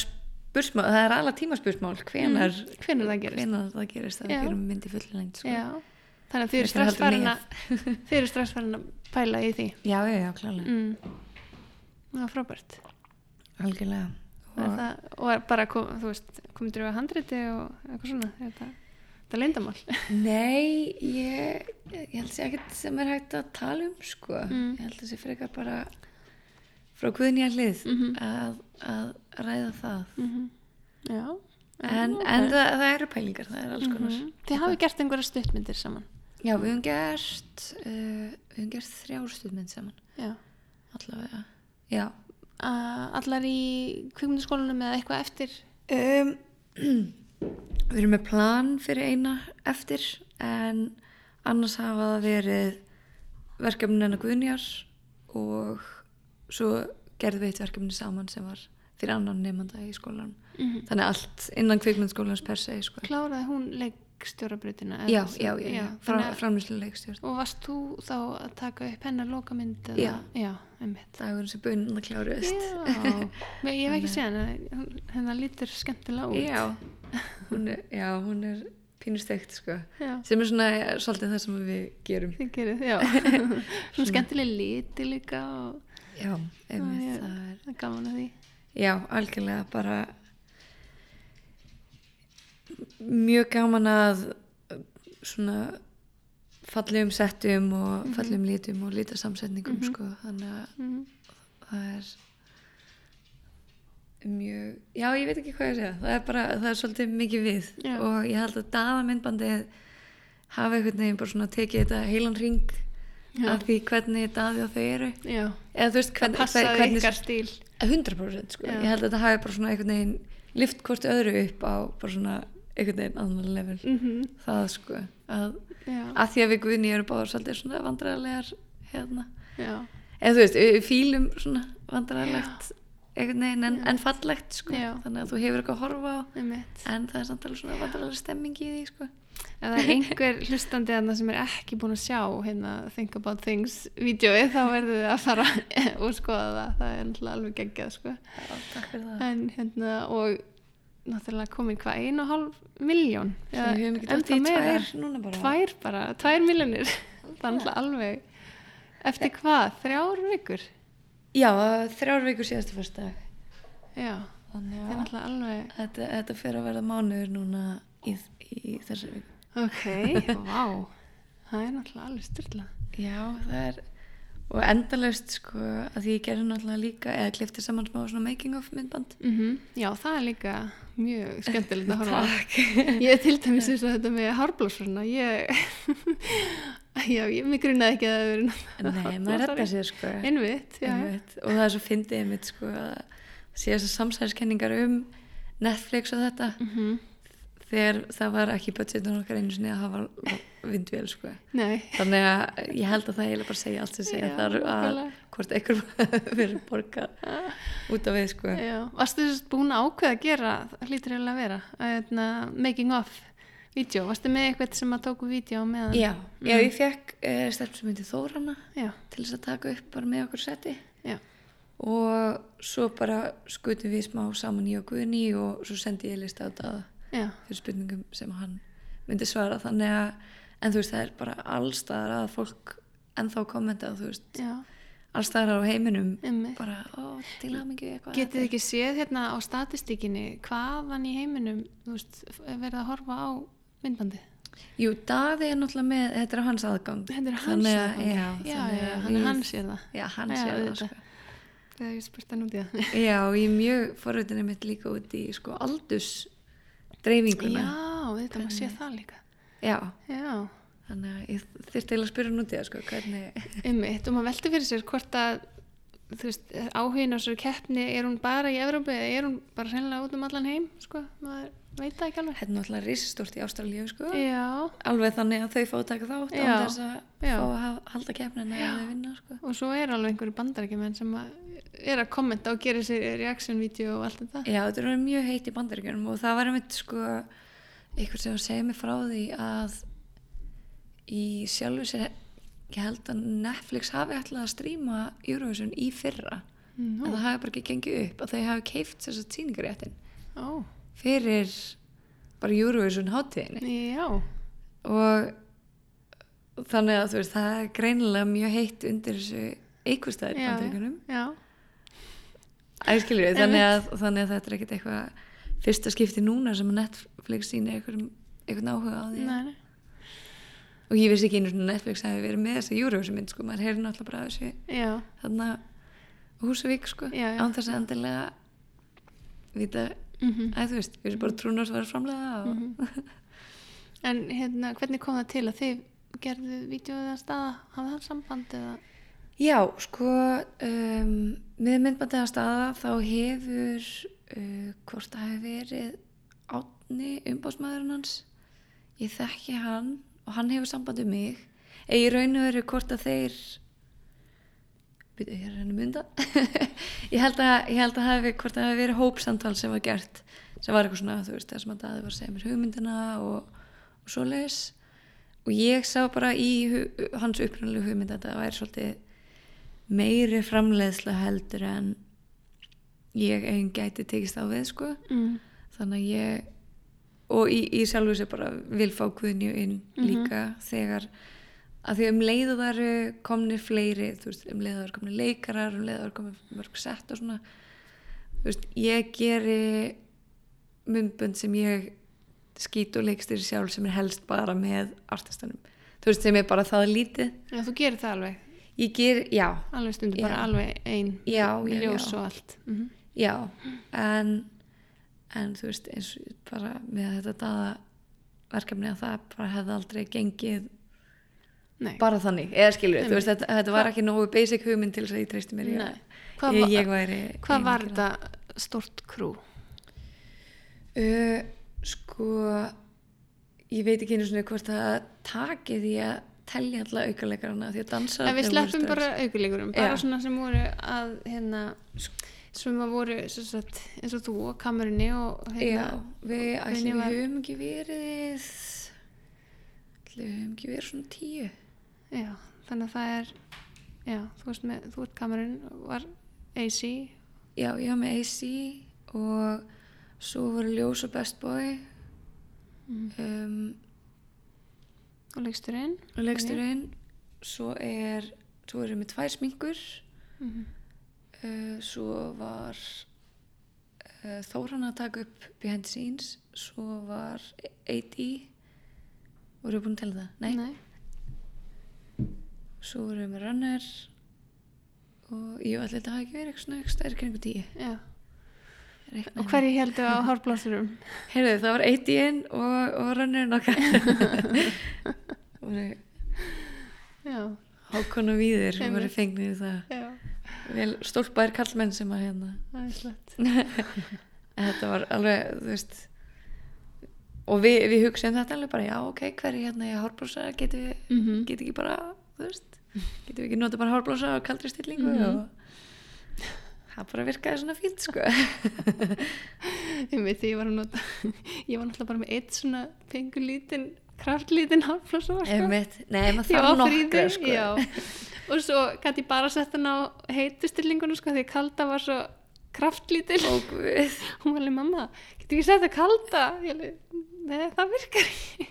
Speaker 2: spursmál, það er alveg tímaspursmál. Hvenar,
Speaker 1: hvenær það gerist.
Speaker 2: hvenar það gerist að við gerum myndi fulli lengt sko.
Speaker 1: Já, þannig að þið eru strax farin að þið eru strax farin að pæla í því.
Speaker 2: Já, já, já, klálega.
Speaker 1: Mm. Það var frábært.
Speaker 2: Algjörlega.
Speaker 1: Og, það, og bara, kom, þú veist, komið til að handriti og eitthvað svona þetta, þetta er leyndamál
Speaker 2: nei, ég ég held sé ekkert sem er hægt að tala um sko,
Speaker 1: Mm.
Speaker 2: ég held að sé frekar bara frá guðnýja hlið
Speaker 1: Mhm.
Speaker 2: að, að ræða það.
Speaker 1: Mm Já.
Speaker 2: En, en það, það eru pælingar, það er alls konar.
Speaker 1: Mhm. Þið hafið gert einhverja stuttmyndir saman
Speaker 2: já, við höfum gert uh, við höfum gert þrjár stundmynd saman.
Speaker 1: Já.
Speaker 2: Allavega, já.
Speaker 1: A- Allar í kvikmyndaskólanum eða eitthvað eftir?
Speaker 2: Um, við erum með plan fyrir eina eftir en annars hafa það verið verkefnin hennar Guðnjar og svo gerðum við eitt verkefni saman sem var fyrir annan nefnda í skólan
Speaker 1: Mhm.
Speaker 2: þannig allt innan kvikmyndskólans per se sko.
Speaker 1: Kláraði hún leikstjórabrutina?
Speaker 2: já, já, já, já, Fra,
Speaker 1: þannig að-
Speaker 2: framlýslu leikstjórn
Speaker 1: Og varst þú þá að taka upp hennar lokamynd?
Speaker 2: Já.
Speaker 1: Já, einmitt.
Speaker 2: dagur sem bönun að kláruðist
Speaker 1: Já, ég hef ekki séð hennar, hennar lítur skemmtilega út.
Speaker 2: já, hún er, já, hún er pínustegt sko.
Speaker 1: Já,
Speaker 2: sem er svona eh, svolítið það sem við gerum
Speaker 1: þið gerir, já. Svona skemmtileg liti líka og
Speaker 2: já, einmitt,
Speaker 1: Já, já.
Speaker 2: það
Speaker 1: það er gaman að því.
Speaker 2: Já, algjörlega bara mjög gaman að svona fallegum settum og fallegum litum og litasamsetningum sko, þannig að
Speaker 1: Mm.
Speaker 2: það er mjög, já ég veit ekki hvað ég segja það er bara, það er svolítið mikið við
Speaker 1: Já.
Speaker 2: og ég held að daðamindbandið hafa einhvern veginn bara svona tekið þetta heilan ring
Speaker 1: Já.
Speaker 2: af því hvernig daði og þau eru
Speaker 1: Já,
Speaker 2: eða þú veist hvernig,
Speaker 1: passaði
Speaker 2: hvernig
Speaker 1: stíl.
Speaker 2: 100% sko.
Speaker 1: Já.
Speaker 2: ég held að þetta hafi bara svona einhvern veginn lift hvort öðru upp á bara svona einhvern veginn annan level.
Speaker 1: Mm
Speaker 2: það sko að, að því að við Guðni erum báður svolítið svona vandræðarlegar hérna. Eða þú veist, við fílum svona vandræðarlegt einhvern veginn en, en fallegt sko.
Speaker 1: Já.
Speaker 2: þannig að þú hefur eitthvað að horfa á
Speaker 1: einmitt.
Speaker 2: en það er samt alveg svona vandræðarlega stemming í því sko.
Speaker 1: Ef það er einhver hlustandi þarna sem er ekki búin að sjá hérna Think About Things vídjóið þá verður þið að fara og skoða það, það er alveg geggjað sko.
Speaker 2: Já, það.
Speaker 1: En hérna og náttúrulega komin hvað, ein og hálf miljón
Speaker 2: dætt í tvær núna bara.
Speaker 1: tvær bara, tvær miljónir það er náttúrulega alveg eftir hvað, þrjár vikur?
Speaker 2: Já, þrjár vikur síðastu fyrsta
Speaker 1: já,
Speaker 2: þannig
Speaker 1: það er
Speaker 2: að
Speaker 1: náttúrulega alveg
Speaker 2: þetta, þetta fyrir að verða mánuður núna í, í þessari viku.
Speaker 1: Ok, vá. Það er náttúrulega alveg styrla
Speaker 2: Já, það er og endalaust sko að því ég gerði náttúrulega líka eða klifti saman smá svona making of myndband.
Speaker 1: Mm já, það er líka mjög skemmtilegt að horfa Ég er til dæmis eins og þetta með hárblóssurna, ég, já, ég mig grunaði ekki að það verið
Speaker 2: Nei, maður redda sér sko.
Speaker 1: Einmitt, já.
Speaker 2: Einmitt. og það er svo fyndið einmitt sko að sé þessar samsæðiskenningar um Netflix og þetta.
Speaker 1: Mm
Speaker 2: þegar það var ekki budgetun okkar einu sinni að hafa vindvél sko. Þannig að ég held að það eiginlega bara segja allt sem segja
Speaker 1: Já,
Speaker 2: þar að hvort einhver verið borgað út af við sko.
Speaker 1: Já, varstu þess búin að ákveða að gera, hlýtur að vera, að, hérna, making of vídeo, varstu með eitthvað sem að tóku vídeo meðan?
Speaker 2: Já, já ég fekk uh, stelp sem myndi Þórana
Speaker 1: Já,
Speaker 2: til þess að taka upp bara með okkur seti.
Speaker 1: Já,
Speaker 2: og svo bara skutum við smá saman í og Guðni og svo sendi ég lista á það
Speaker 1: já,
Speaker 2: fyrir spurningum sem hann myndi svara. Þannig að, en þú veist það er bara allstaðar að fólk ennþá kommenta þú veist,
Speaker 1: já,
Speaker 2: allstaðar á heiminum
Speaker 1: einmitt.
Speaker 2: bara, ó, til að mikið eitthvað
Speaker 1: Getið þið ekki séð hérna á statistíkinni hvaðan í heiminum, þú veist, er verið að horfa á myndbandið?
Speaker 2: Jú, Daði er náttúrulega með, þetta er hans aðgang
Speaker 1: Þetta er hans
Speaker 2: að-
Speaker 1: aðgangur.
Speaker 2: Já,
Speaker 1: já, já,
Speaker 2: að
Speaker 1: hann,
Speaker 2: við-
Speaker 1: hann sér það.
Speaker 2: Já, hann
Speaker 1: Já,
Speaker 2: sé það sko.
Speaker 1: Þegar ég spurt hann út í það.
Speaker 2: Já, og ég er mjög forvitinni mitt líka út í sko aldurs dreifinguna
Speaker 1: Já, þetta maður sé það líka.
Speaker 2: Já,
Speaker 1: Já,
Speaker 2: þannig að ég þyrst eiginlega að spyrja það sko, hvernig
Speaker 1: einmitt. Og maður veldi fyrir sér hvort að, veist, áhugin á svo keppni, er hún bara í Evrópu eða er hún bara hreinlega út um allan heim, sko? Maður veit það ekki alveg.
Speaker 2: Þetta er náttúrulega risastórt í Ástralíu sko
Speaker 1: Já,
Speaker 2: Alveg þannig að þau fá að taka þátt án þess að fá að halda keppnina eða vinna sko
Speaker 1: og svo er alveg einhverju bandarækjumenn sem að er að kommenta og gera sér reaction-vídeó og allt þetta.
Speaker 2: Já, þetta er mjög heitt í bandaríkjunum og það var einmitt sko eitthvað sem segja mig frá því að í sjálfu sér ég held að Netflix hafi ætlað að stríma Eurovision í fyrra. En
Speaker 1: Nú,
Speaker 2: það hafi bara ekki gengið upp að þau hafi keift þess að tíningaréttin
Speaker 1: ó,
Speaker 2: fyrir bara Eurovision hátíðinni.
Speaker 1: Já,
Speaker 2: og þannig að þú veist það er greinilega mjög heitt undir þessu einhverstaðir í
Speaker 1: Já,
Speaker 2: bandaríkjunum.
Speaker 1: já,
Speaker 2: Æskilur, þannig, að, þannig að þetta er ekkert eitthvað fyrsta skipti núna sem að Netflix sína einhverjum, einhvern áhuga á því.
Speaker 1: Nei, nei,
Speaker 2: og ég vissi ekki einu svona Netflix hafi verið með þessa Eurovision mynd sko, maður heyri náttúrulega bara þessu þarna húsavík sko, án þess að endilega vita,
Speaker 1: mhm.
Speaker 2: að þú veist við erum bara trúnar sem var framlega og
Speaker 1: Mhm. En hérna, hvernig kom það til að þið gerðu vídeoðið að staða, hafði það samband eða?
Speaker 2: Já, sko um, með myndbandið að staða þá hefur uh, hvort það hefur verið átni umbásmaðurinn hans. Ég þekki hann og hann hefur samband um mig. Eða í raun og veru hvort að þeir ég að reyna að mynda. Ég held að ég held að hafi, hvort það hafi verið hópsamtal sem var gert sem var eitthvað svona, þú veist, það sem að það var að segja mér hugmyndina og, og svoleiðis. Og ég sá bara í hans upprænulegu hugmynd að það væri svolítið meiri framleiðsla heldur en ég einn gæti tekist á við sko.
Speaker 1: Mm.
Speaker 2: þannig að ég og í, í sjálfu sér bara vil fá Guðnju inn
Speaker 1: Mhm.
Speaker 2: líka þegar að því um leiðu það eru komnir fleiri, þú veist, um leiðu það eru komnir leikarar, um leiðu það eru komnir mörg sett og svona þú veist, ég geri myndbönd sem ég skýt og leikstir sjálf sem er helst bara með artistanum, þú veist, sem er bara það lítið,
Speaker 1: Já, þú gerir það alveg.
Speaker 2: Ég ger, já.
Speaker 1: Alveg stundur, bara alveg ein
Speaker 2: já, já,
Speaker 1: ljós
Speaker 2: já.
Speaker 1: og allt. Mm
Speaker 2: Já, en, en þú veist, eins og bara með þetta daða verkefni að það bara hefði aldrei gengið
Speaker 1: Nei,
Speaker 2: bara þannig, eða skilur
Speaker 1: Einmitt.
Speaker 2: þú veist, þetta, þetta var ekki nógu basic hugmynd til þess að ég treysti mér
Speaker 1: Nei. hvað,
Speaker 2: ég,
Speaker 1: var,
Speaker 2: ég væri
Speaker 1: hvað
Speaker 2: ein
Speaker 1: var þetta stort krú?
Speaker 2: Uh, sko ég veit ekki einu svona hvort það taki því að telja alla aukalegarana því að dansa
Speaker 1: Ef við sleppum bara aukuleikurum, bara
Speaker 2: Já.
Speaker 1: svona sem voru að hérna sem að voru sagt, eins og þú og kamerunni og hérna,
Speaker 2: við ætlum
Speaker 1: var-
Speaker 2: höfum ekki verið höfum ekki verið svona tíu.
Speaker 1: Já, þannig að það er já, þú veist með, þú ert kamerun var AC
Speaker 2: Já, ég var með AC og svo voru Ljós og Best Boy. Um,
Speaker 1: og leiksturinn?
Speaker 2: og leiksturinn. Svo er svo erum við tvær sminkur.
Speaker 1: Mhm.
Speaker 2: Uh, svo var uh, Þóran að taka upp behind the scenes svo var AD voru búin að tella það? Nei.
Speaker 1: Nei.
Speaker 2: svo vorum við runner og ég ætla þetta hafi ekki verið eitthvað svona eitthvað stærri kringu tíu
Speaker 1: Já. Og hverju heldur á hárblássurum
Speaker 2: Heyrðu, það var AD-in og, og runnerinn okkar Það voru
Speaker 1: já,
Speaker 2: Hákon og
Speaker 1: Einmitt.
Speaker 2: voru fengnir í það vel stólpaðir kallmenn sem að hérna þetta var alveg, þú veist og við, við hugsaðum þetta alveg bara, já ok, hverju hérna í hárblósa getum við,
Speaker 1: mm -hmm.
Speaker 2: getum ekki bara þú veist, getum við ekki nota bara hárblósa og kaldri stillingu
Speaker 1: Mhm.
Speaker 2: og það bara virkaði svona fínt sko
Speaker 1: ég veit því ég var að nota ég var náttúrulega bara með eitt svona pengur lítinn kraftlítinn hárblássu sko.
Speaker 2: Einmitt. nei, maður
Speaker 1: Ég
Speaker 2: þarf nokkra sko
Speaker 1: já. Og svo gæti ég bara sett hann á heitustillingunum sko því kalda var svo kraftlítil.
Speaker 2: Og
Speaker 1: hún var alveg mamma, getur ekki sett að kalda? Ég alveg, nei það virkar ekki.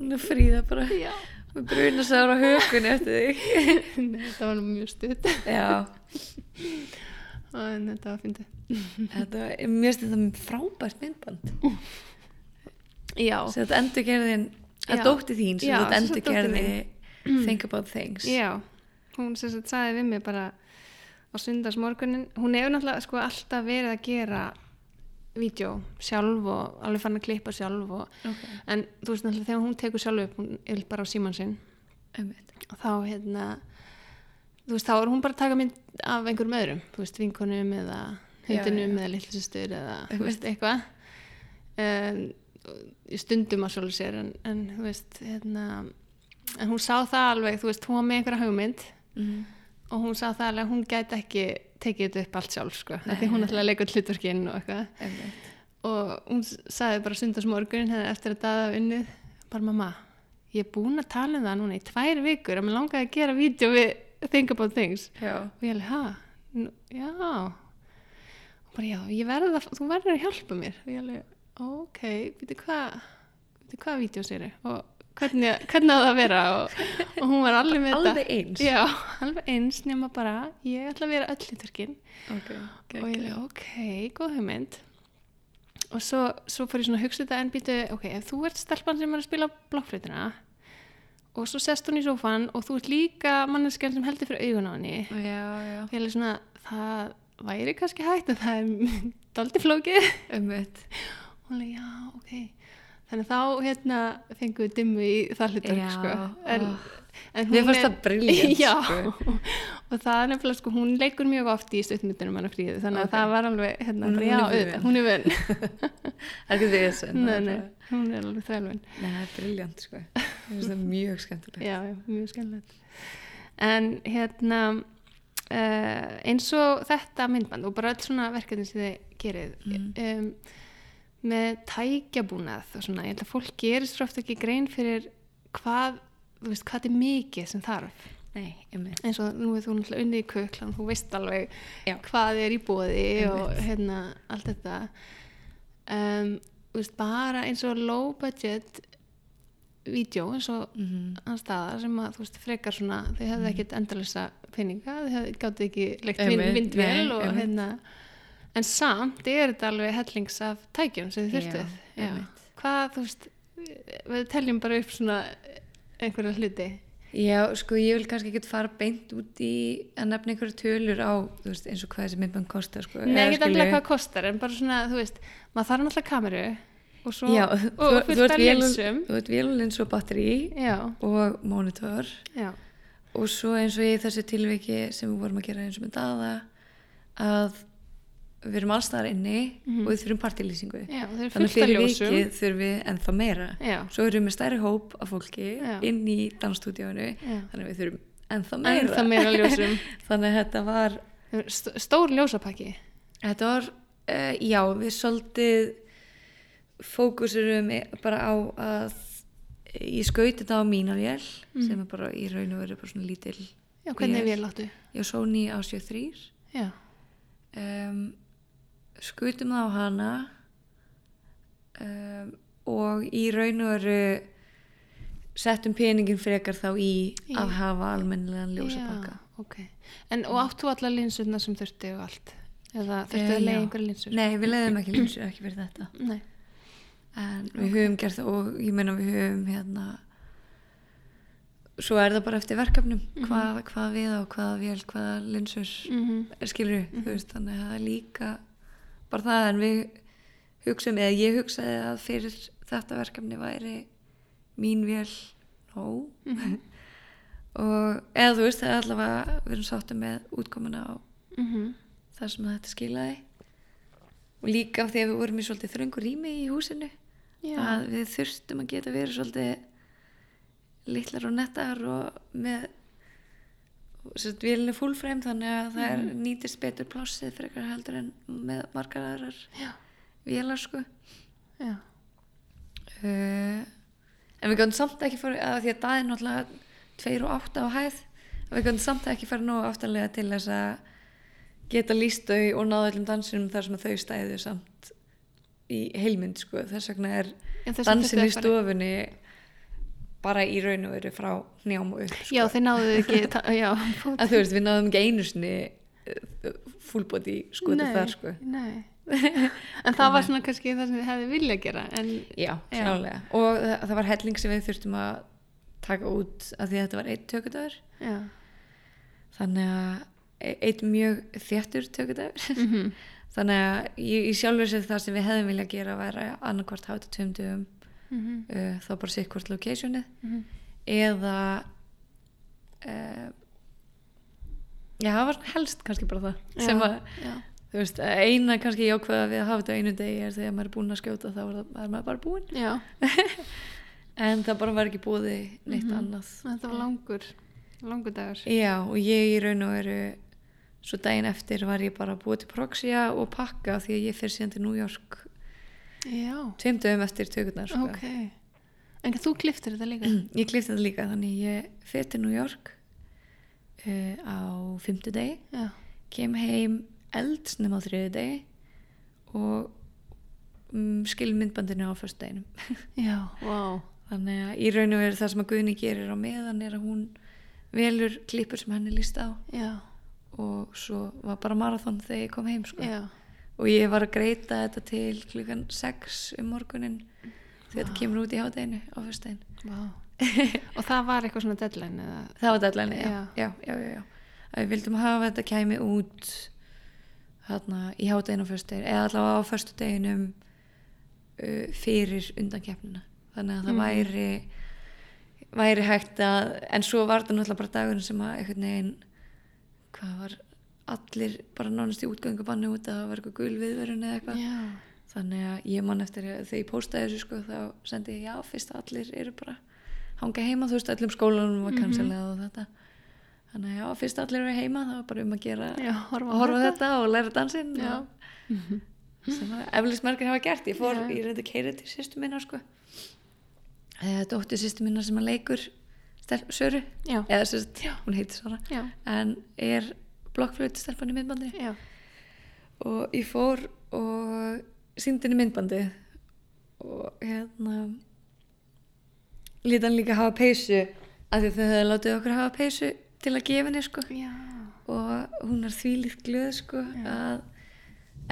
Speaker 2: Hún er fríða bara.
Speaker 1: Já,
Speaker 2: með brunasára á hökunni eftir þig.
Speaker 1: Nei, það var nú mjög stutt.
Speaker 2: Já,
Speaker 1: en þetta var fyndið.
Speaker 2: Þetta er mjög stundum frábært myndband.
Speaker 1: Já,
Speaker 2: þetta endur gerðin að dótti þín sem þetta endur
Speaker 1: sagt dóttir
Speaker 2: gerði think about things.
Speaker 1: Já hún sem sagt sagði við mig bara á sundarsmorgunin, hún hefur náttúrulega sko alltaf verið að gera vídeo sjálf og alveg fann að klippa sjálf og,
Speaker 2: okay.
Speaker 1: en þú veist náttúrulega þegar hún tekur sjálf upp hún er bara á síman sinn. Og þá hérna þú veist þá er hún bara að taka mynd af einhverjum öðrum, þú veist vinkonum eða hundinum eða litlusistur eða þú veist eitthvað. Í stundum að svolítið sér en, en þú veist hérna en hún sá það alveg, þú veist, hún var með einhverja hugmynd
Speaker 2: Mhm.
Speaker 1: og hún sá það alveg að hún gæti ekki tekið þetta upp allt sjálf sko, af því hún ætlaði að leika hlutverkinn og eitthvað. Og hún sagði bara sundarsmorgunin hefði eftir að daða unnið bara mamma, ég er búin að tala um það núna í tvær vikur að mér langaði að gera vídeo við Think About Things.
Speaker 2: Já,
Speaker 1: og ég ha? Nú, já. Og bara já, ég verð að þú verður að hjálpa mér. Og ég alveg, ok, veitu hvað veitu hvað vídeo sér og hvernig, hvernig á það að vera og, og hún var alveg með þetta.
Speaker 2: Alveg eins.
Speaker 1: Já, alveg eins nema bara ég ætla að vera öll hlutverkinn
Speaker 2: okay.
Speaker 1: og ég alveg, ok, góð hugmynd. Og svo, svo fór ég svona að hugsa þetta en býtu, ok, ef þú ert stelpan sem er að spila blokkflötuna og svo sest hún í sófan og þú ert líka manneskjan sem heldur fyrir augun á henni
Speaker 2: já, já,
Speaker 1: og ég alveg svona, það væri kannski hægt að það er daldi flókið. Og hún alveg, já, ok þannig þá hérna fengum við dimmu í það hlutverk sko. en,
Speaker 2: ó.
Speaker 1: en hún er- já,
Speaker 2: sko.
Speaker 1: og það er nefnilega sko, hún leikur mjög oft í stuttmyndunum hann fríðu, þannig að
Speaker 2: Ok.
Speaker 1: það var alveg hérna,
Speaker 2: Hún-
Speaker 1: já,
Speaker 2: er
Speaker 1: auðvitað, hún er
Speaker 2: er ekki því þess
Speaker 1: nei, nei, hún er alveg þrælvön
Speaker 2: Nei, það er briljant sko mjög skemmtilegt
Speaker 1: já, mjög skemmtilegt en hérna uh, eins og þetta myndband og bara öll svona verkefni sem þið gerið
Speaker 2: Mm.
Speaker 1: um, með tækjabúnað og svona, ég held að fólk gerist svo oft ekki grein fyrir hvað þú veist, hvað er mikið sem þarf.
Speaker 2: Nei,
Speaker 1: eins og nú er þú náttúrulega unnið í köklan þú veist alveg
Speaker 2: Já.
Speaker 1: hvað er í bóði og hérna allt þetta. Um, þú veist, bara eins og low budget vídeo eins og
Speaker 2: Mm
Speaker 1: hann staðar sem að þú veist frekar svona þið hefðu ekkert endalisa peninga þið hefðu gátt ekki leikt
Speaker 2: Einmitt,
Speaker 1: vind, vindvél
Speaker 2: nei,
Speaker 1: og hérna en samt er þetta alveg hellings af tækjum sem þið þurftuð. Hvað þú veist við teljum bara upp svona einhverja hluti.
Speaker 2: Já, sko, ég vil kannski ekki fara beint út í að nefna einhverju tölur á, veist, eins og hvað þessi myndband kostar, sko.
Speaker 1: Nei, ekki alltaf hvað kostar en bara svona, þú veist, maður þarf náttúrulega kameru og svo
Speaker 2: Já,
Speaker 1: og,
Speaker 2: þú,
Speaker 1: og fullt af linsum
Speaker 2: þú ert vélulins og batteri
Speaker 1: Já,
Speaker 2: og monitor.
Speaker 1: Já,
Speaker 2: og svo eins og í þessu tilviki sem við vorum að gera eins og með daða að við erum allstaðar inni
Speaker 1: Mhm.
Speaker 2: og við þurfum partilýsingu
Speaker 1: já,
Speaker 2: þannig fyrir vikið þurfum við ennþá meira.
Speaker 1: Já,
Speaker 2: svo erum við stærri hóp af fólki
Speaker 1: Já.
Speaker 2: inn í dansstúdíónu
Speaker 1: já,
Speaker 2: þannig við þurfum ennþá meira.
Speaker 1: En það meira
Speaker 2: þannig að þetta var
Speaker 1: St- Stór ljósapakki.
Speaker 2: Þetta var, uh, já, við svolítið fókusurum bara á að ég skauti þetta á mína vél
Speaker 1: Mhm.
Speaker 2: sem er bara í raun og veru bara svona lítil
Speaker 1: Já, hvernig
Speaker 2: Vél.
Speaker 1: við láttu
Speaker 2: ég á Sony A73
Speaker 1: Já,
Speaker 2: um, skutum það á hana um, og í raun og veru settum peningin frekar þá í
Speaker 1: Í-
Speaker 2: að hafa almennilegan ljósapakka
Speaker 1: Já, ok. En og áttu allar linsurna sem þurfti og allt? Eða þurfti
Speaker 2: Eh,
Speaker 1: að leiða einhverja linsur?
Speaker 2: Nei, við leiðum ekki linsur ekki fyrir þetta.
Speaker 1: Nei.
Speaker 2: en við höfum gert og ég meina við höfum hérna svo er það bara eftir verkefnum hvað, hvað við á, hvað vél, hvað linsur
Speaker 1: Mm
Speaker 2: skilur þú veist, þannig að það er líka bara það en við hugsaum eða ég hugsaði að fyrir þetta verkefni væri mín vél. Nóg og eða þú veist það er allavega við erum sáttum með útkomuna á
Speaker 1: -hmm.
Speaker 2: það sem þetta skilaði. Og líka af því að við vorum í svolítið þröngur rými í húsinu
Speaker 1: Já,
Speaker 2: að við þurftum að geta verið svolítið litlar og nettar og með sérst vélinu fullframe þannig að það er nýtist betur plássið frekar heldur en með margar aðrar
Speaker 1: Já.
Speaker 2: vélar sko.
Speaker 1: Já,
Speaker 2: uh, en við gætum samt ekki fara að því að er náttúrulega 2 og 8 á hæð við gætum samt ekki fara nógu aftalega til þess að geta líst þau og náðu öllum dansinum þar sem þau stæðu samt í heilmynd sko. Þess vegna er dansin í stofunni bara í raun og veru frá njám og upp sko.
Speaker 1: já þeir náðu ekki Já,
Speaker 2: að þú veist við náðum ekki einu sinni fullbóti skotið
Speaker 1: Nei,
Speaker 2: þar sko
Speaker 1: Nei En það var svona kannski það sem þið hefði vilja gera en
Speaker 2: Já, klálega. Og það, það var helling sem við þurftum að taka út af því að þetta var eitt tökudagur.
Speaker 1: Já,
Speaker 2: Þannig að e- eitt mjög þéttur tökudagur.
Speaker 1: mm
Speaker 2: Þannig að ég, ég sjálfur sér það sem við hefðum vilja gera væri annarkvart hafa þetta dögum
Speaker 1: Mhm.
Speaker 2: uh, þá bara sitt hvort locationið
Speaker 1: Mhm.
Speaker 2: eða uh, já, það var helst kannski bara það sem að,
Speaker 1: já.
Speaker 2: veist, eina kannski jákvæða við að hafa þetta einu degi er þegar maður er búinn að skjóta þá er, það, er maður bara búinn
Speaker 1: já,
Speaker 2: en það bara var ekki búið neitt
Speaker 1: Mhm.
Speaker 2: annað
Speaker 1: þetta var langur langur dagur
Speaker 2: já og ég í raun og veru svo daginn eftir var ég bara búið til proxia og pakka því að ég fyrir síðan til New York
Speaker 1: Já,
Speaker 2: tveim dögum eftir tökurnar sko.
Speaker 1: ok. En þú kliftir þetta líka?
Speaker 2: Ég klifti þetta líka þannig ég fyrir til New York uh, á fymtu degi
Speaker 1: Já,
Speaker 2: kem heim eldsnum á þriðu degi og um, skil myndbandinu á fyrst deginum
Speaker 1: já, vá.
Speaker 2: Þannig að í raun og veru það sem að Guðni gerir á meðan er að hún velur klippur sem henni líst á
Speaker 1: Já,
Speaker 2: og svo var bara marathon þegar ég kom heim sko.
Speaker 1: já,
Speaker 2: og ég var að greita þetta til klukkan 6 um morgunin þegar þetta kemur út í hádeginu á fyrstæðin
Speaker 1: vá Og það var eitthvað svona deadline eða
Speaker 2: það var deadline, já.
Speaker 1: Já.
Speaker 2: Já, já, já, við vildum hafa þetta kæmi út þarna í hádeginu á fyrstæðin eða allavega á fyrstu deginum uh, fyrir undankeppnina þannig að það
Speaker 1: Mhm.
Speaker 2: væri væri hægt að en svo var þetta náttúrulega bara dagurinn sem að einhvern veginn hvað var allir bara nánast í útgöngubanni út að var eitthvað gul viðverun eða eitthvað
Speaker 1: Já,
Speaker 2: þannig að ég man eftir að þegar ég postaði þessu sko þá sendi ég já fyrst að allir eru bara hanga heima þú veist öllum skólanum var
Speaker 1: Mhm.
Speaker 2: kansilað og þetta þannig að já, fyrst allir eru heima þá var bara um að gera
Speaker 1: Já, horfa
Speaker 2: að horfa
Speaker 1: þetta.
Speaker 2: þetta og læra dansinn
Speaker 1: Já.
Speaker 2: og, sem að eflust margir hafa gert ég fór,
Speaker 1: Já.
Speaker 2: ég reyndi að keira til sýstu minna sko. eða dóttir sýstu minna sem að leikur Söru eða sérst, hún heitir Sara
Speaker 1: Já.
Speaker 2: en er blokkflöyti stelpan í myndbandi
Speaker 1: Já.
Speaker 2: og ég fór og síndi henni myndbandi og hérna lítið hann líka hafa peysu af því að þau hefði látið okkur hafa peysu til að gefa henni sko
Speaker 1: Já.
Speaker 2: og hún er þvílíkt glöð sko að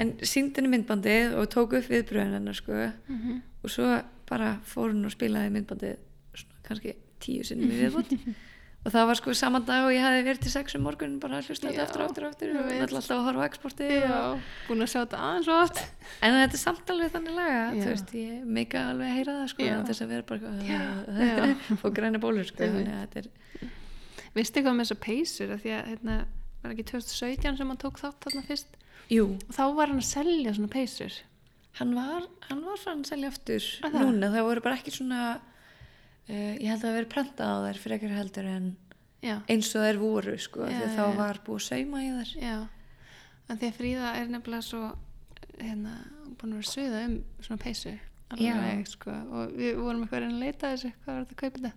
Speaker 2: en síndi henni myndbandið og tók upp viðbröðin hennar sko
Speaker 1: Mhm.
Speaker 2: og svo bara fór hún og spilaði myndbandið svona kannski tíu sinnum í viðbútt og það var sko saman dag og ég hefði verið til sex um morgun bara að hlusta þetta aftur og aftur og aftur og
Speaker 1: veit.
Speaker 2: náttúrulega alltaf að horfa á exportið og.
Speaker 1: Búin að sjá þetta aðeins og oft.
Speaker 2: En þetta er samt alveg þannig laga, þú veist, ég meika alveg að heyra það sko, þess að vera bara eitthvað, og græna bólur sko, er,
Speaker 1: Vistu hvað með þessar peysur? Af Því að hérna, var ekki 2017 sem hann tók þátt þarna fyrst?
Speaker 2: jú,
Speaker 1: Og þá var hann að selja svona peysur.
Speaker 2: hann var, hann var að selja aftur
Speaker 1: Er
Speaker 2: núna, það voru bara ekki svona, uh, ég held að það veri prentað á þær fyrir ekkert heldur en
Speaker 1: Já.
Speaker 2: eins og þær voru sko,
Speaker 1: Já,
Speaker 2: því að
Speaker 1: já,
Speaker 2: þá var búið sauma í þær.
Speaker 1: Já. En því að Fríða er nefnilega svo, hérna, búin að vera suða um svona peysu. Alveg, sko. Og við vorum eitthvað að leita þessu, hvað var þetta að kaupa þetta?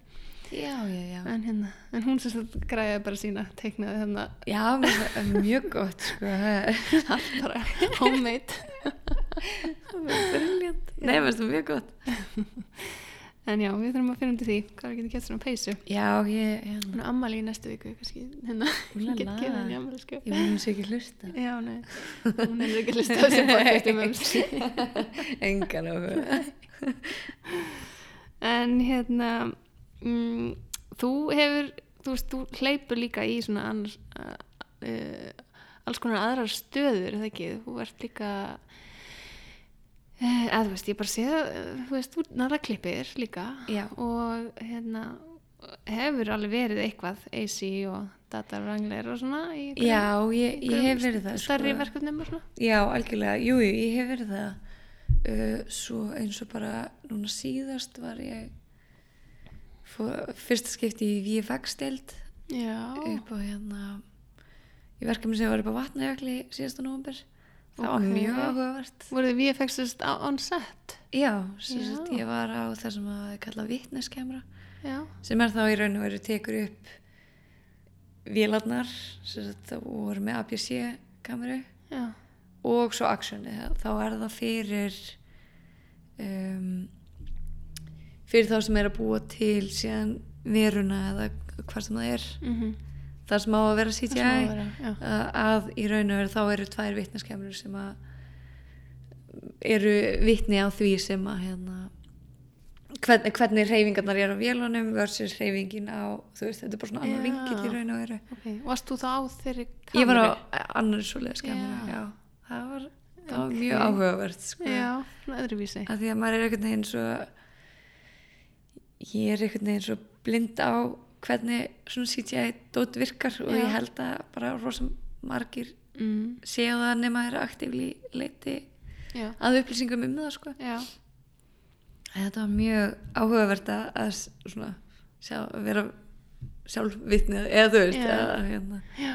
Speaker 2: Já, já, já.
Speaker 1: En hérna, en hún sagt græði bara sína, teiknaði hérna,
Speaker 2: Já, það mjög gott sko, það
Speaker 1: allt bara homemade.
Speaker 2: briljant. Nei, mér finnst það mjög gott.
Speaker 1: En já, við þurfum að finna undir því hvað við getum gett svona peysu.
Speaker 2: Já, ég,
Speaker 1: er ammali í næstu viku, kannski, hérna,
Speaker 2: Úlala.
Speaker 1: get gefið henni ammali, sko.
Speaker 2: ég mun sér ekki hlusta.
Speaker 1: Já, nei, hún er ekki að hlusta þessi podcast um.
Speaker 2: Engan áhuga.
Speaker 1: En hérna, mm, þú hefur, þú veist, þú hleypur líka í svona annars, uh, alls konar aðrar stöður, er það ekki? Þú ert líka, eða þú veist, ég bara sé uh, þú veist, þú næra klippir líka
Speaker 2: Já.
Speaker 1: og hérna, hefur alveg verið eitthvað AC og data wrangler og svona í einhverjum-
Speaker 2: Já, ég, ég hef verið það
Speaker 1: stærri
Speaker 2: sko.
Speaker 1: verkefnum og svona.
Speaker 2: Já, algjörlega, jú, jú, ég hef verið það. Uh, Svo eins og bara núna síðast var ég fór, fyrsta skipti í VFX-deild upp á hérna í verkefni sem var upp á vatnajökli síðasta nóvumber Það var
Speaker 1: Ok.
Speaker 2: mjög áhugavert.
Speaker 1: Voruð þið VFX-ist on set?
Speaker 2: Já, sagt, ég var á það sem að kalla vitneskemra
Speaker 1: já,
Speaker 2: sem er þá í raun og veru tekur upp sagt, það voru með APC kameru
Speaker 1: já,
Speaker 2: og svo actioni þá er það fyrir um, fyrir þá sem er að búa til síðan veruna eða hvað sem það er.
Speaker 1: Mhm
Speaker 2: það sem á að vera
Speaker 1: Það
Speaker 2: CGI
Speaker 1: að vera,
Speaker 2: að, í raun og veru þá eru tvær vitneskemur sem að eru vitni á því sem að hérna hvernig, hvernig reyfingarnar er á vélunum versus reyfingin á þú veist, þetta er bara svona annar vingill í raun og veru
Speaker 1: ok, varst þú þá á þeirri kameru?
Speaker 2: ég var á annar svoleiðis kameru
Speaker 1: Já.
Speaker 2: já. það var, það var
Speaker 1: Ok.
Speaker 2: mjög áhugavert sko.
Speaker 1: já, öðruvísi
Speaker 2: að því að maður er einhvern veginn svo ég er einhvern veginn svo blind á hvernig svona CGI dót virkar og
Speaker 1: Já.
Speaker 2: ég held að bara rosa margir
Speaker 1: mm,
Speaker 2: séu það nema þeirra aktífli leiti
Speaker 1: já,
Speaker 2: að upplýsingum um það sko. þetta var mjög áhugavert að, svona, sjá, vera sjálfvitnið eða þú veist að hérna,
Speaker 1: já.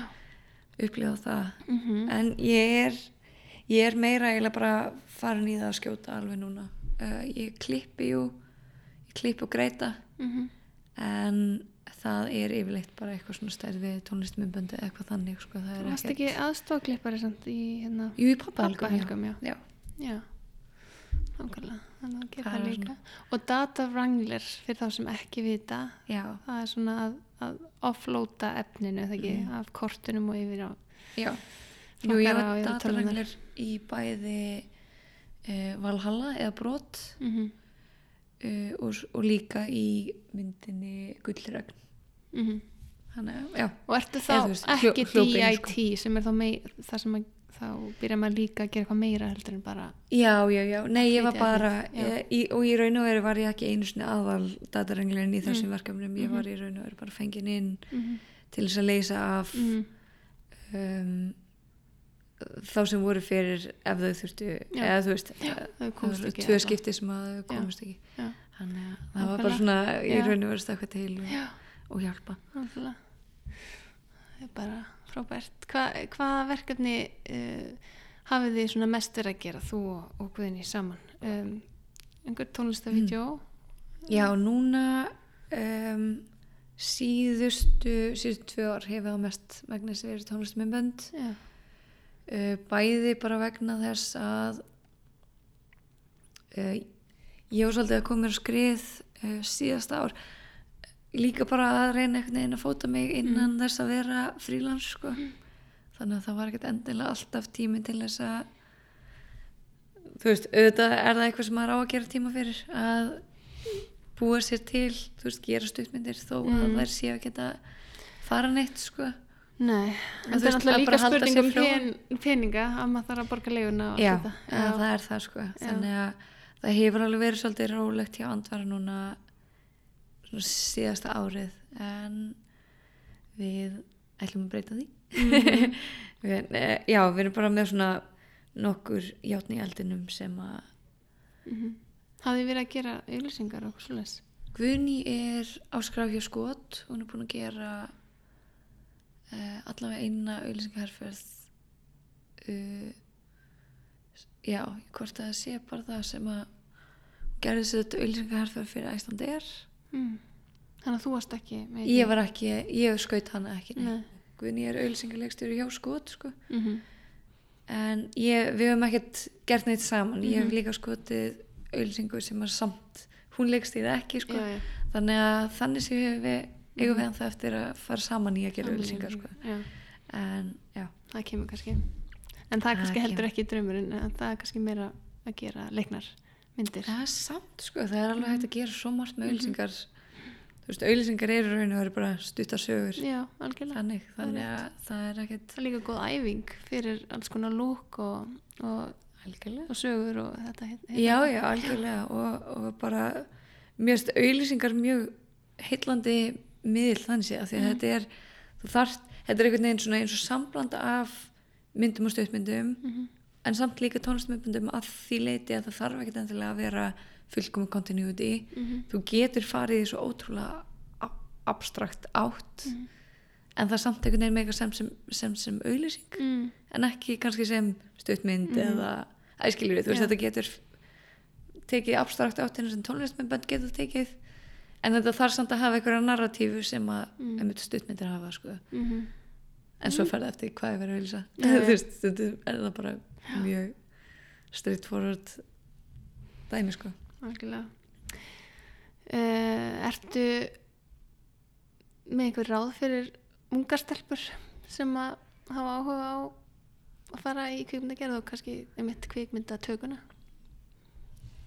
Speaker 2: upplifa það.
Speaker 1: Mhm,
Speaker 2: en ég er ég er meira eiginlega bara farin í það að skjóta alveg núna. Uh, ég klippi jú ég klippi og greita.
Speaker 1: Mhm.
Speaker 2: En það er yfirleitt bara eitthvað svona stærði tónlistmyndböndi eða eitthvað þannig sko, það er
Speaker 1: varst
Speaker 2: ekkert-
Speaker 1: ekki aðstofklippari samt í hérna
Speaker 2: Jú, í pappahelgum,
Speaker 1: já.
Speaker 2: já.
Speaker 1: nákvæmlega þannig að gera
Speaker 2: Það
Speaker 1: það líka og data wrangler fyrir þá sem ekki vita
Speaker 2: Já,
Speaker 1: það er svona að, að offloada efninu þegar ekki,
Speaker 2: Mm.
Speaker 1: af kortunum og yfir á
Speaker 2: já. Jú, ég var datarenglir í bæði uh, Valhalla eða Brot
Speaker 1: mhm,
Speaker 2: uh, og, og líka í myndinni Gullregn
Speaker 1: mhm.
Speaker 2: Þannig,
Speaker 1: Og ertu þá
Speaker 2: Eða veist, hljó-
Speaker 1: ekki
Speaker 2: hljóðbein,
Speaker 1: DIT sem er þá mei, það sem að þá byrja maður líka að gera eitthvað meira heldur en bara
Speaker 2: já, já, já. Nei, ég var bara ég, í, og í raun og veru var ég ekki einu sinni aðal datarenglarinn í þessum
Speaker 1: Mm.
Speaker 2: verkefnum. Ég var í raun og veru bara fengin inn
Speaker 1: mhm,
Speaker 2: til þess að leysa af
Speaker 1: mhm,
Speaker 2: um, þá sem voru fyrir ef þau þurftu eða þú veist, tvö skipti sem að þau komast ekki.
Speaker 1: Já.
Speaker 2: þannig að það var bara svona í raun og veru stakka til og,
Speaker 1: Já,
Speaker 2: og hjálpa
Speaker 1: náttúrulega Það er bara frábært. Hva, hvaða verkefni uh, hafið þið svona mest verið að gera, þú og, Guðni saman? Um, einhver tónlistavídeó?
Speaker 2: Já, núna um, síðustu, síðustu tvö ár hefur það mest vegna þess að verið tónlistum með bönd.
Speaker 1: Já.
Speaker 2: Uh, bæði bara vegna þess að uh, ég var svolítið að koma mér á skrið síðasta ár líka bara að reyna einhvern veginn að fóta mig innan þess að vera frílans sko. þannig að það var ekkert endilega alltaf tími til þess að þú veist, auðvitað er það eitthvað sem maður á að gera tíma fyrir að búa sér til, þú veist, gera stuttmyndir þó að
Speaker 1: Mm.
Speaker 2: þær séu að geta fara neitt sko.
Speaker 1: Nei,
Speaker 2: En
Speaker 1: en það er
Speaker 2: að bara
Speaker 1: líka spurning um pen, peninga að maður þarf að borga leiguna og
Speaker 2: Já, ja, það er það sko. Þannig að það hefur alveg verið svolítið rólegt hjá andvara núna svona síðasta árið en við ætlum að breyta því
Speaker 1: Mhm.
Speaker 2: við, eh, já, við erum bara með svona nokkur játni í eldinum sem að
Speaker 1: Mhm. Hafið þið verið að gera auðlýsingar og svoleiðis?
Speaker 2: Guðni er áskraf hjá skot hún er búin að gera uh, allavega eina auðlýsingaherferð uh, já, hvort að það sé bara það sem að gerði sér þetta auðlýsingaherferð fyrir Æslandi er
Speaker 1: Mm. Þannig að þú varst ekki
Speaker 2: ég var ekki, ég skaut hana ekki. Nei. Guðni er auðlýsingarleikstjóri hjá skot sko.
Speaker 1: Mhm.
Speaker 2: en ég, við höfum ekkert gert neitt saman ég hef
Speaker 1: Mhm.
Speaker 2: líka skotið auðlýsingu sem er samt hún leikstýði ekki sko.
Speaker 1: Já, já.
Speaker 2: þannig að þannig séu við eigum við ennþá eftir að fara saman í að gera auðlýsingar sko. En já,
Speaker 1: það kemur kannski. En það er
Speaker 2: Það
Speaker 1: kannski heldur ekki draumurinn, en það er kannski meira að gera leiknar myndir.
Speaker 2: það er samt sko, það er alveg hægt að gera svo margt
Speaker 1: Mhm.
Speaker 2: með auðlýsingar þú veist, auðlýsingar eru raun og veru bara stuttar sögur
Speaker 1: Já, algjörlega.
Speaker 2: þannig, þannig að það er ekkert
Speaker 1: Það er líka góð æfing fyrir alls konar lúk og, og, og sögur og þetta heit- heitir
Speaker 2: já, já, algjörlega og, og bara, mér finnst auðlýsingar mjög heillandi miðl þannig því að
Speaker 1: Mhm.
Speaker 2: þetta er þú þarft, þetta er einhvern veginn eins og samblanda af myndum og stuttmyndum
Speaker 1: Mhm.
Speaker 2: En samt líka tónlistamöndum að því leiti að það þarf ekkert endilega að vera fullkomu continuity
Speaker 1: Mhm.
Speaker 2: þú getur farið í svo ótrúlega abstrakt átt
Speaker 1: Mhm.
Speaker 2: en það samt einhvern veginn meika sem sem, sem, sem auðlýsing
Speaker 1: Mm.
Speaker 2: en ekki kannski sem stuttmynd
Speaker 1: Mhm.
Speaker 2: eða æskilur við, þú veist
Speaker 1: Já.
Speaker 2: þetta getur tekið abstrakt áttinu sem tónlistmyndbönd getur tekið en þetta þarf samt að hafa einhverja narratífu sem að
Speaker 1: Mm.
Speaker 2: stuttmyndir hafa sko.
Speaker 1: Mhm.
Speaker 2: en svo fer það eftir hvað er verið að þú veist, þetta er það bara mjög straightforward dæmi sko
Speaker 1: Algjörlega. Uh, ertu með einhver ráð fyrir ungar stelpur sem að hafa áhuga á að fara í kvikmyndagerð og kannski einmitt kvikmyndatökuna?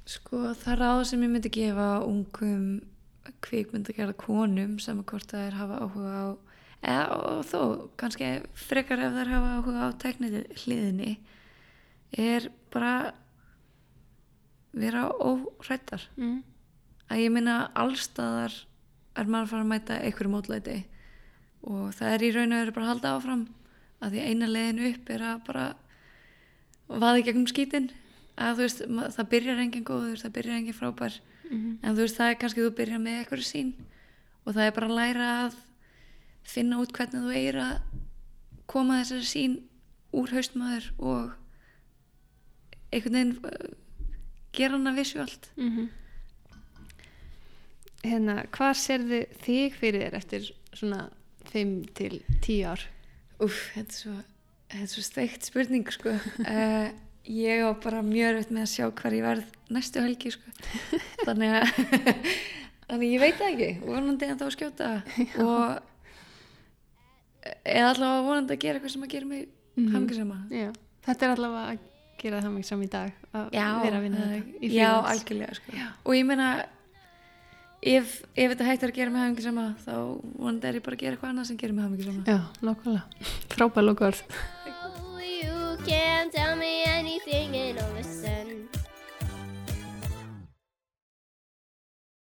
Speaker 2: Sko það ráð sem ég myndi gefa ungum kvikmyndagerða konum sem að hvort það er hafa áhuga á eða og þó kannski frekar ef þær hafa áhuga á teknið hliðinni er bara vera óhrættar
Speaker 1: Mm.
Speaker 2: að ég minna allstaðar er maður að fara að mæta einhverju mótlæti og það er í raun og veru bara að halda áfram að því eina leiðin upp er að bara vaði gegnum skítin að þú veist, það byrjar engin góður það byrjar engin frábær
Speaker 1: Mhm.
Speaker 2: en þú veist, það er kannski þú byrjar með eitthvað sín og það er bara að læra að finna út hvernig þú eigir að koma þessari sín úr haustmaður og einhvern veginn uh, gera hana visuált
Speaker 1: Mhm. Hérna, hvað sérðu þig fyrir þér eftir svona 5 til 10 ár?
Speaker 2: Úf, þetta er svo, þetta er svo steikt spurning sko. uh, ég á bara mjög öll með að sjá hvar ég verð næstu helgi sko. þannig að þannig að ég veit það ekki vonandi en þá að skjóta og eða allavega vonandi að gera eitthvað sem að gera mig
Speaker 1: Mhm.
Speaker 2: hamingisama
Speaker 1: Já, þetta er allavega að gera það mjög saman í dag að já, vera að vinna
Speaker 2: það
Speaker 1: í
Speaker 2: fjóðans
Speaker 1: Já,
Speaker 2: algjörlega sko.
Speaker 1: já.
Speaker 2: og ég meina ef, ef þetta hægt er að gera með hafingi sama þá vonandi er ég bara að gera eitthvað annað sem gera með hafingi sama
Speaker 1: Já, nokkvæmlega, frábæl og
Speaker 3: oh, góð You can't tell me anything in all the sense